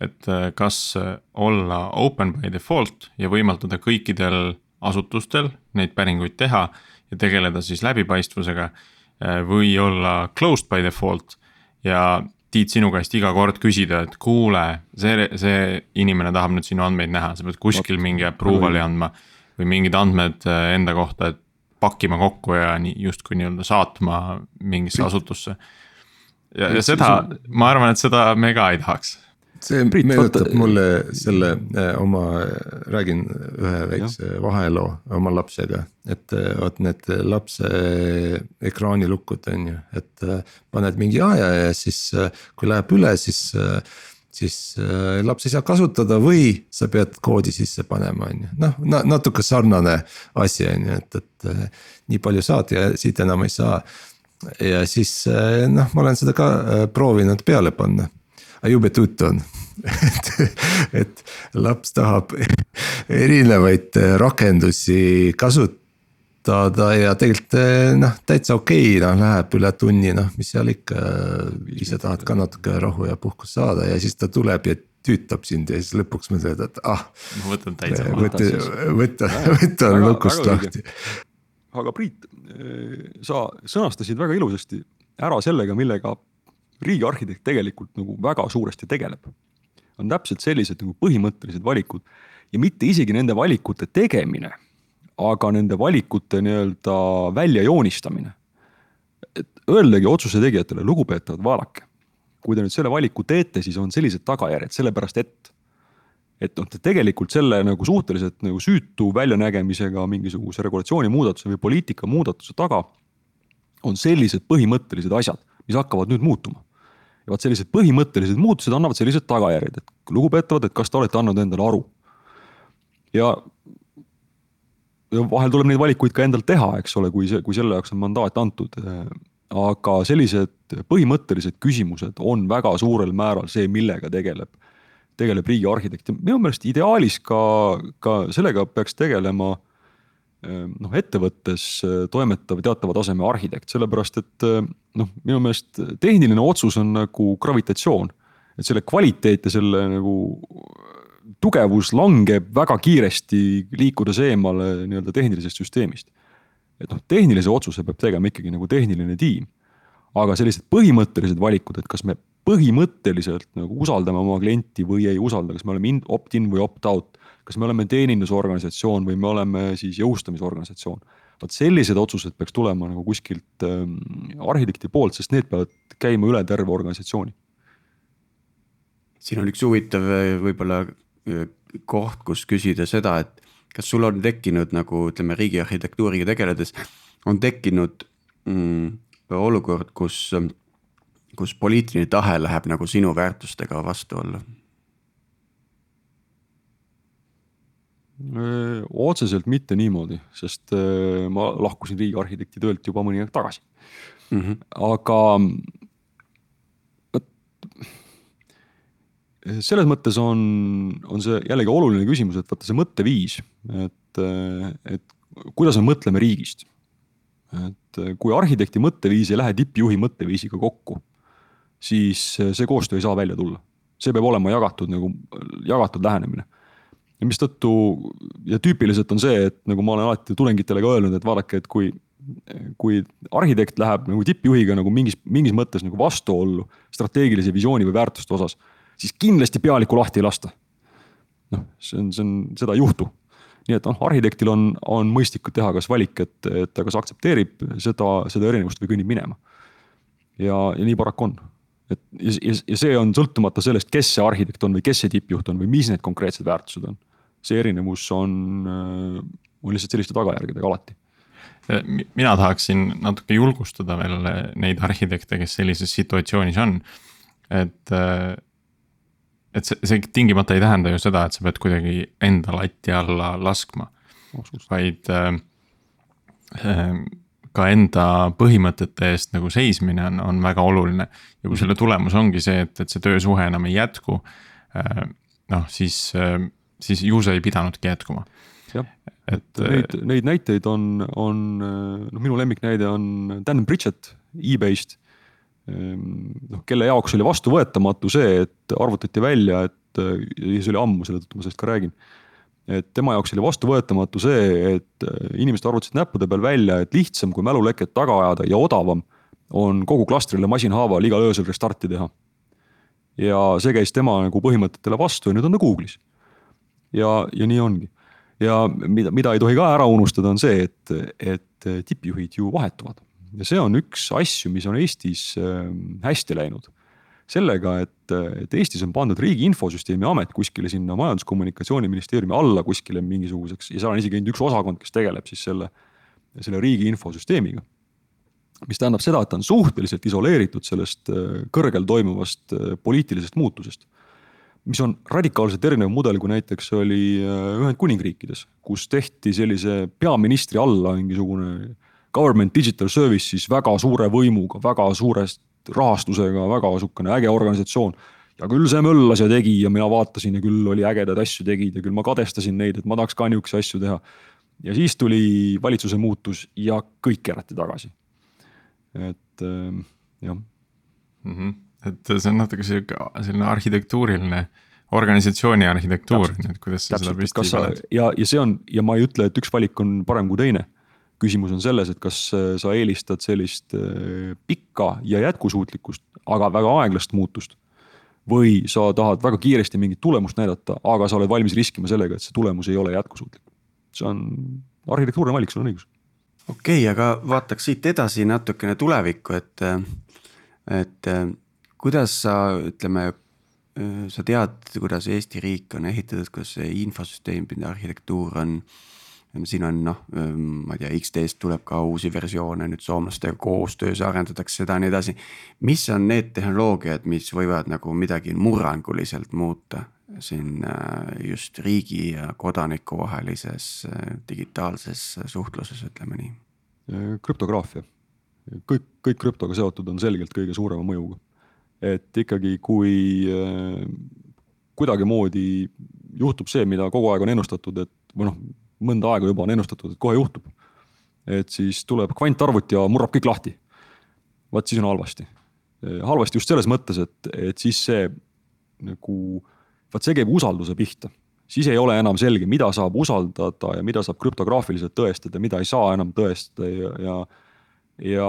et kas olla open by default ja võimaldada kõikidel asutustel neid päringuid teha ja tegeleda siis läbipaistvusega Äh, või olla closed by default ja Tiit sinu käest iga kord küsida, et kuule, see, see inimene tahab nüüd sinu andmeid näha, sa pead kuskil mingi approval'i andma. või mingid andmed äh, enda kohta, et pakkima kokku ja nii justkui nii-öelda saatma mingisse asutusse. ja, ja seda, ma arvan, et seda me ka ei tahaks
see Priit, meenutab vaata... mulle selle äh, oma, räägin ühe väikse vaheloo oma lapsega. et äh, vot need lapse ekraanilukud on ju, et äh, paned mingi aja ja siis kui läheb üle, siis siis laps ei saa kasutada või sa pead koodi sisse panema, on ju, noh natuke sarnane asi on ju, et, et nii palju saad ja siit enam ei saa. ja siis noh, ma olen seda ka proovinud peale panna aga jube tuttu on et, et laps tahab erinevaid rakendusi kasutada ja tegelikult noh, täitsa okei okay,, noh läheb üle tunni, noh, mis seal ikka. ise tahad ka natuke rahu ja puhkust saada ja siis ta tuleb ja tüütab sind ja siis lõpuks mõtled, et ah.
ma võtan täitsa
maha. võta, võta, võta lukust lahti.
aga Priit, sa sõnastasid väga ilusasti ära sellega, millega riigiarhitekt tegelikult nagu väga suuresti tegeleb. on täpselt sellised nagu põhimõttelised valikud ja mitte isegi nende valikute tegemine, aga nende valikute nii-öelda väljajoonistamine. et öeldagi otsuse tegijatele, lugupeetavad, vaadake, kui te nüüd selle valiku teete, siis on sellised tagajärjed, sellepärast et et noh, tegelikult selle nagu suhteliselt nagu süütu väljanägemisega mingisuguse regulatsiooni muudatuse või poliitika muudatuse taga on sellised põhimõttelised asjad, mis hakkavad nüüd muutuma ja vot sellised põhimõttelised muutused annavad sellised tagajärjed, et lugupeetavad, et kas te olete andnud endale aru. ja vahel tuleb neid valikuid ka endal teha, eks ole, kui see, kui selle jaoks on mandaat antud. aga sellised põhimõttelised küsimused on väga suurel määral see, millega tegeleb, tegeleb riigi arhitekt ja minu meelest ideaalis ka, ka sellega peaks tegelema noh, ettevõttes toimetav teatava taseme arhitekt, sellepärast et noh, minu meelest tehniline otsus on nagu gravitatsioon. et selle kvaliteet ja selle nagu tugevus langeb väga kiiresti, liikudes eemale nii-öelda tehnilisest süsteemist. et noh, tehnilise otsuse peab tegema ikkagi nagu tehniline tiim. aga sellised põhimõttelised valikud, et kas me põhimõtteliselt nagu usaldame oma klienti või ei usalda, kas me oleme opt-in või opt-out. kas me oleme teenindusorganisatsioon või me oleme siis jõustamisorganisatsioon. Vot sellised otsused peaks tulema nagu kuskilt ähm, arhitekti poolt, sest need peavad käima üle terve organisatsiooni
siin on üks huvitav võib-olla koht, kus küsida seda, et kas sul on tekkinud nagu ütleme, riigiarhitektuuriga tegeledes on tekkinud mm, olukord, kus, kus poliitiline tahe läheb nagu sinu väärtustega vastuollu?
Otseselt mitte niimoodi, sest ma lahkusin riigiarhitekti töölt juba mõni aeg tagasi mm. -hmm. aga selles mõttes on, on see jällegi oluline küsimus, et vaata see mõtteviis, et, et kuidas me mõtleme riigist. et kui arhitekti mõtteviis ei lähe tippjuhi mõtteviisiga kokku, siis see koostöö ei saa välja tulla. see peab olema jagatud nagu, jagatud lähenemine. Ja mistõttu ja tüüpiliselt on see, et nagu ma olen alati tudengitele ka öelnud, et vaadake, et kui kui arhitekt läheb nagu tippjuhiga nagu mingis, mingis mõttes nagu vastuollu strateegilise visiooni või väärtuste osas siis kindlasti pealikku lahti ei lasta. noh, see on, see on, seda ei juhtu. nii et noh, arhitektil on, on mõistlik teha kas valik, et, et ta kas aktsepteerib seda, seda erinevust või kõnnib minema. ja, ja nii paraku on. Et ja, ja see on sõltumata sellest, kes see arhitekt on või kes see tippjuht on või mis need konkreetsed väärtused on. see erinevus on, on lihtsalt selliste tagajärgedega alati
mina tahaksin natuke julgustada veel neid arhitekte, kes sellises situatsioonis on. et et see, see tingimata ei tähenda ju seda, et sa pead kuidagi enda lati alla laskma. vaid äh, äh, ka enda põhimõtete eest nagu seismine on, on väga oluline. ja kui selle tulemus ongi see, et, et see töösuhe enam ei jätku äh,. noh, siis äh,, siis ju see ei pidanudki jätkuma.
jah, et neid, neid näiteid on, on noh, minu lemmiknäide on Dan Bridget e-based Ehm, noh, kelle jaoks oli vastuvõetamatu see, et arvutati välja, et ja see oli ammu, selle tõttu ma sellest ka räägin. Et tema jaoks oli vastuvõetamatu see, et äh, inimesed arvutasid näppude peal välja, et lihtsam kui mäluleket taga ajada ja odavam on kogu klastrile masinhaaval igal öösel restarti teha. ja see käis tema nagu põhimõtetele vastu ja nüüd on ta Google'is. ja, ja nii ongi. ja mida, mida ei tohi ka ära unustada, on see, et, et tippjuhid ju vahetuvad ja see on üks asju, mis on Eestis ähm, hästi läinud. Sellega, et, et Eestis on pandud Riigi Infosüsteemi Amet kuskile sinna Majandus-Kommunikatsiooniministeeriumi alla kuskile mingisuguseks ja seal on isegi ainult üks osakond, kes tegeleb siis selle, selle riigi infosüsteemiga. mis tähendab seda, et ta on suhteliselt isoleeritud sellest äh, kõrgel toimuvast äh, poliitilisest muutusest mis on radikaalselt erinev mudel, kui näiteks oli äh, Ühendkuningriikides, kus tehti sellise peaministri alla mingisugune government digital service siis väga suure võimuga, väga suurest rahastusega, väga sihukene äge organisatsioon. ja küll see möllas ja tegi ja mina vaatasin ja küll oli ägedaid asju tegid ja küll ma kadestasin neid, et ma tahaks ka nihukesi asju teha. ja siis tuli valitsuse muutus ja kõik keerati tagasi. et äh, jah
mm. -hmm. et see on natuke sihuke selline arhitektuuriline organisatsiooni arhitektuur, et kuidas sa seda püsti paned.
ja, ja see on ja ma ei ütle, et üks valik on parem kui teine küsimus on selles, et kas äh, sa eelistad sellist äh, pikka ja jätkusuutlikkust, aga väga aeglast muutust. või sa tahad väga kiiresti mingit tulemust näidata, aga sa oled valmis riskima sellega, et see tulemus ei ole jätkusuutlik. see on arhitektuurne valik, sul on õigus.
okei okay,, aga vaataks siit edasi natukene tulevikku, et, et kuidas sa ütleme sa tead, kuidas Eesti riik on ehitatud, kuidas see infosüsteemide arhitektuur on siin on noh, ma ei tea, X-teest tuleb ka uusi versioone nüüd soomlastega koostöös arendatakse seda ja nii edasi. mis on need tehnoloogiad, mis võivad nagu midagi murranguliselt muuta siin just riigi ja kodaniku vahelises digitaalses suhtluses, ütleme nii?
krüptograafia, kõik, kõik krüptoga seotud on selgelt kõige suurema mõjuga. et ikkagi, kui kuidagimoodi juhtub see, mida kogu aeg on ennustatud, et või noh, mõnda aega juba on ennustatud, et kohe juhtub. et siis tuleb kvantarvuti ja murrab kõik lahti. vaat siis on halvasti. halvasti just selles mõttes, et, et siis see nagu, vaat see käib usalduse pihta. siis ei ole enam selge, mida saab usaldada ja mida saab krüptograafiliselt tõestada, mida ei saa enam tõestada ja, ja ja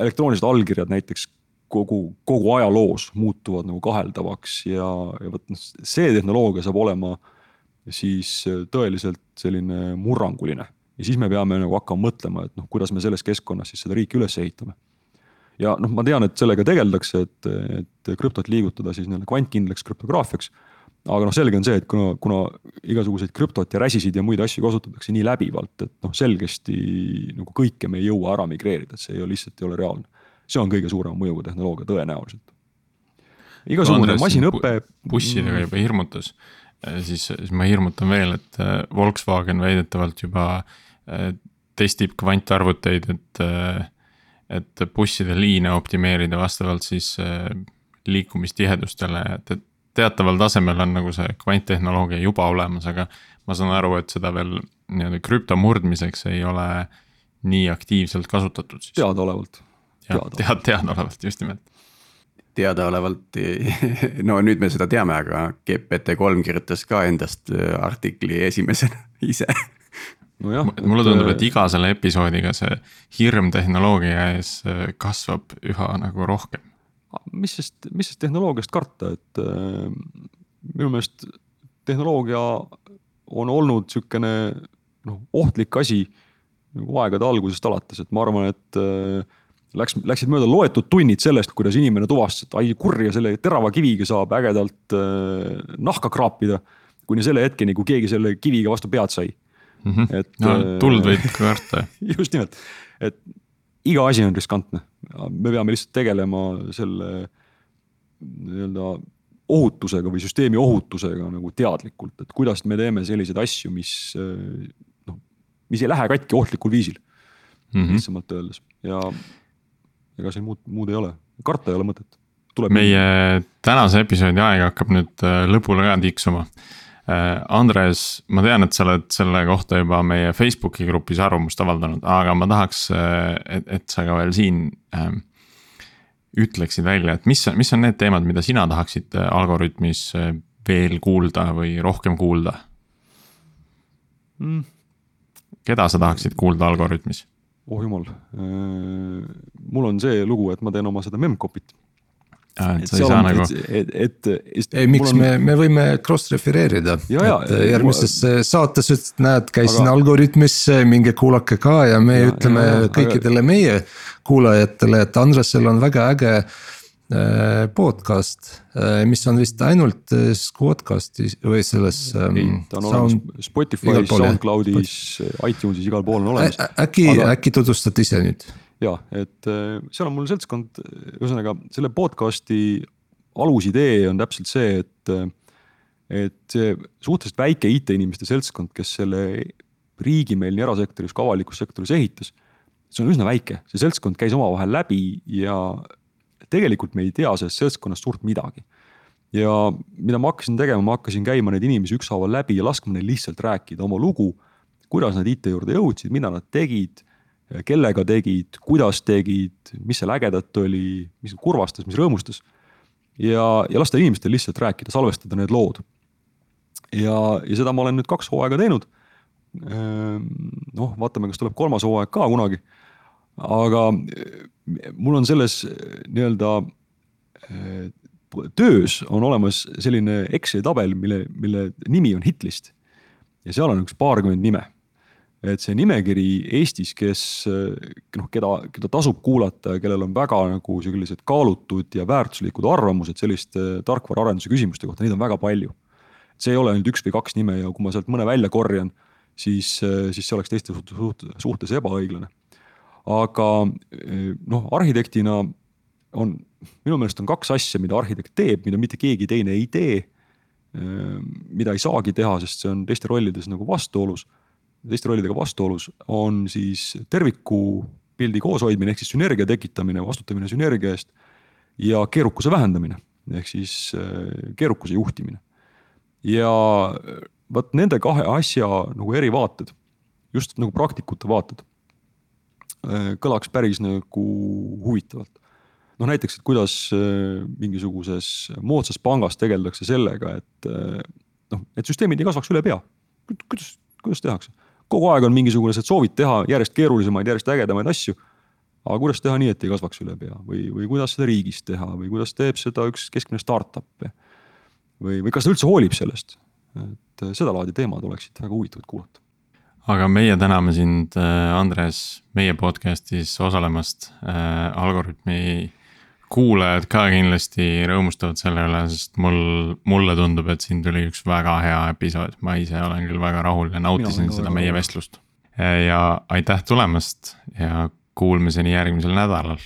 elektroonilised allkirjad näiteks kogu, kogu ajaloos muutuvad nagu kaheldavaks ja, ja vot noh, see tehnoloogia saab olema siis tõeliselt selline murranguline. ja siis me peame nagu hakkama mõtlema, et noh, kuidas me selles keskkonnas siis seda riiki üles ehitame. ja noh, ma tean, et sellega tegeldakse, et, et krüptot liigutada siis nii-öelda kvantkindlaks krüptograafiaks. aga noh, selge on see, et kuna, kuna igasuguseid krüptot ja räsisid ja muid asju kasutatakse nii läbivalt, et noh, selgesti nagu kõike me ei jõua ära migreerida, et see ei ole lihtsalt ei ole reaalne see on kõige suurema mõjuga tehnoloogia tõenäoliselt. igasugune no, masinõpe.
bussidega juba hirmutas, äh, siis, siis ma hirmutan veel, et äh, Volkswagen väidetavalt juba äh, testib kvantarvuteid, et, et busside liine optimeerida vastavalt siis liikumistihedustele, et, et teataval tasemel on nagu see kvanttehnoloogia juba olemas, aga ma saan aru, et seda veel nii-öelda krüpto murdmiseks ei ole nii aktiivselt kasutatud siis.
teadaolevalt
tead, teadaolevalt just nimelt.
Teadaolevalt, no nüüd me seda teame, aga GPT-3 kirjutas ka endast äh, artikli esimesena ise
nojah. mulle tundub, et iga selle episoodiga see hirm tehnoloogia ees äh, kasvab üha nagu rohkem.
mis sest, mis sest tehnoloogiast karta, et äh, minu meelest tehnoloogia on olnud sihukene noh, ohtlik asi nagu aegade algusest alates, et ma arvan, et äh, Läks, läksid mööda loetud tunnid sellest, kuidas inimene tuvastas, et ai kurja, selle terava kiviga saab ägedalt äh, nahka kraapida. kuni selle hetkeni, kui keegi selle kiviga vastu pead sai
mm. -hmm. et no, äh, tuld võib karta
just nimelt, et iga asi on riskantne, me peame lihtsalt tegelema selle nii-öelda ohutusega või süsteemi ohutusega nagu teadlikult, et kuidas me teeme selliseid asju, mis äh, noh, mis ei lähe katki ohtlikul viisil mm -hmm. lihtsamalt öeldes ja ega siin muud, muud ei ole, karta ei ole mõtet.
meie tänase episoodi aeg hakkab nüüd äh, lõpule ka tiksuma. Äh, Andres, ma tean, et sa oled selle kohta juba meie Facebooki grupis arvamust avaldanud, aga ma tahaks, äh, et, et sa ka veel siin ähm, ütleksid välja, et mis, mis on need teemad, mida sina tahaksid Algorütmis veel kuulda või rohkem kuulda mm.? keda sa tahaksid kuulda Algorütmis?
Oh jumal, äh, mul on see lugu, et ma teen oma seda memcopy't.
et sa ei saa nagu.
et, et, et. ei, miks on... me, me võime cross refereerida, et järgmises ma... saates ütlesid, näed, käisin aga... Algorütmis, minge kuulake ka ja me ja, ütleme ja, ja, kõikidele aga... meie kuulajatele, et Andresel on väga äge Äh, podcast, äh, mis on vist ainult äh, Squadcastis või selles.
Ähm, ei, ta on sound... olemas Spotify's, SoundCloudis, iTunesis, igal pool on olemas.
äkki aga..., äkki tutvustad ise nüüd?
ja, et seal on mul seltskond, ühesõnaga selle podcast'i alusidee on täpselt see, et. et see suhteliselt väike IT-inimeste seltskond, kes selle riigi meil nii erasektoris kui avalikus sektoris ehitas. see on üsna väike, see seltskond käis omavahel läbi ja tegelikult me ei tea sellest seltskonnast suurt midagi. ja mida ma hakkasin tegema, ma hakkasin käima neid inimesi ükshaaval läbi ja laskma neil lihtsalt rääkida oma lugu. kuidas nad IT juurde jõudsid, mida nad tegid, kellega tegid, kuidas tegid, mis seal ägedat oli, mis kurvastas, mis rõõmustas. ja, ja lasta inimestel lihtsalt rääkida, salvestada need lood. ja, ja seda ma olen nüüd kaks hooaega teinud noh, vaatame, kas tuleb kolmas hooaeg ka kunagi aga eh, mul on selles eh, nii-öelda eh, töös on olemas selline Exceli tabel, mille, mille nimi on hitlist. ja seal on üks paarkümmend nime. et see nimekiri Eestis, kes noh, keda, keda tasub kuulata ja kellel on väga nagu sellised kaalutud ja väärtuslikud arvamused selliste tarkvaraarenduse küsimuste kohta, neid on väga palju. see ei ole ainult üks või kaks nime ja kui ma sealt mõne välja korjan, siis, siis see oleks teiste suhtes, suhtes ebaõiglane aga eh, noh, arhitektina on, minu meelest on kaks asja, mida arhitekt teeb, mida mitte keegi teine ei tee. mida ei saagi teha, sest see on teiste rollides nagu vastuolus, teiste rollidega vastuolus, on siis terviku pildi kooshoidmine ehk siis sünergia tekitamine, vastutamine sünergia eest ja keerukuse vähendamine ehk siis keerukuse juhtimine. ja vot nende kahe asja nagu erivaated, just nagu praktikute vaated, kõlaks päris nagu huvitavalt noh näiteks, et kuidas äh, mingisuguses moodsas pangas tegeldakse sellega, et äh, noh, et süsteemid ei kasvaks üle pea. kuidas, kuidas tehakse? kogu aeg on mingisugused soovid teha järjest keerulisemaid, järjest ägedamaid asju. aga kuidas teha nii, et ei kasvaks üle pea või, või kuidas seda riigis teha või kuidas teeb seda üks keskmine startup või, või kas ta üldse hoolib sellest? et äh, sedalaadi teemad oleksid väga huvitavad kuulata
aga meie täname sind, Andres, meie podcast'is osalemast äh,. Algorütmi kuulajad ka kindlasti rõõmustavad selle üle, sest mul, mulle tundub, et siin tuli üks väga hea episood, ma ise olen küll väga rahul ja nautisin seda meie vestlust. ja aitäh tulemast ja kuulmiseni järgmisel nädalal.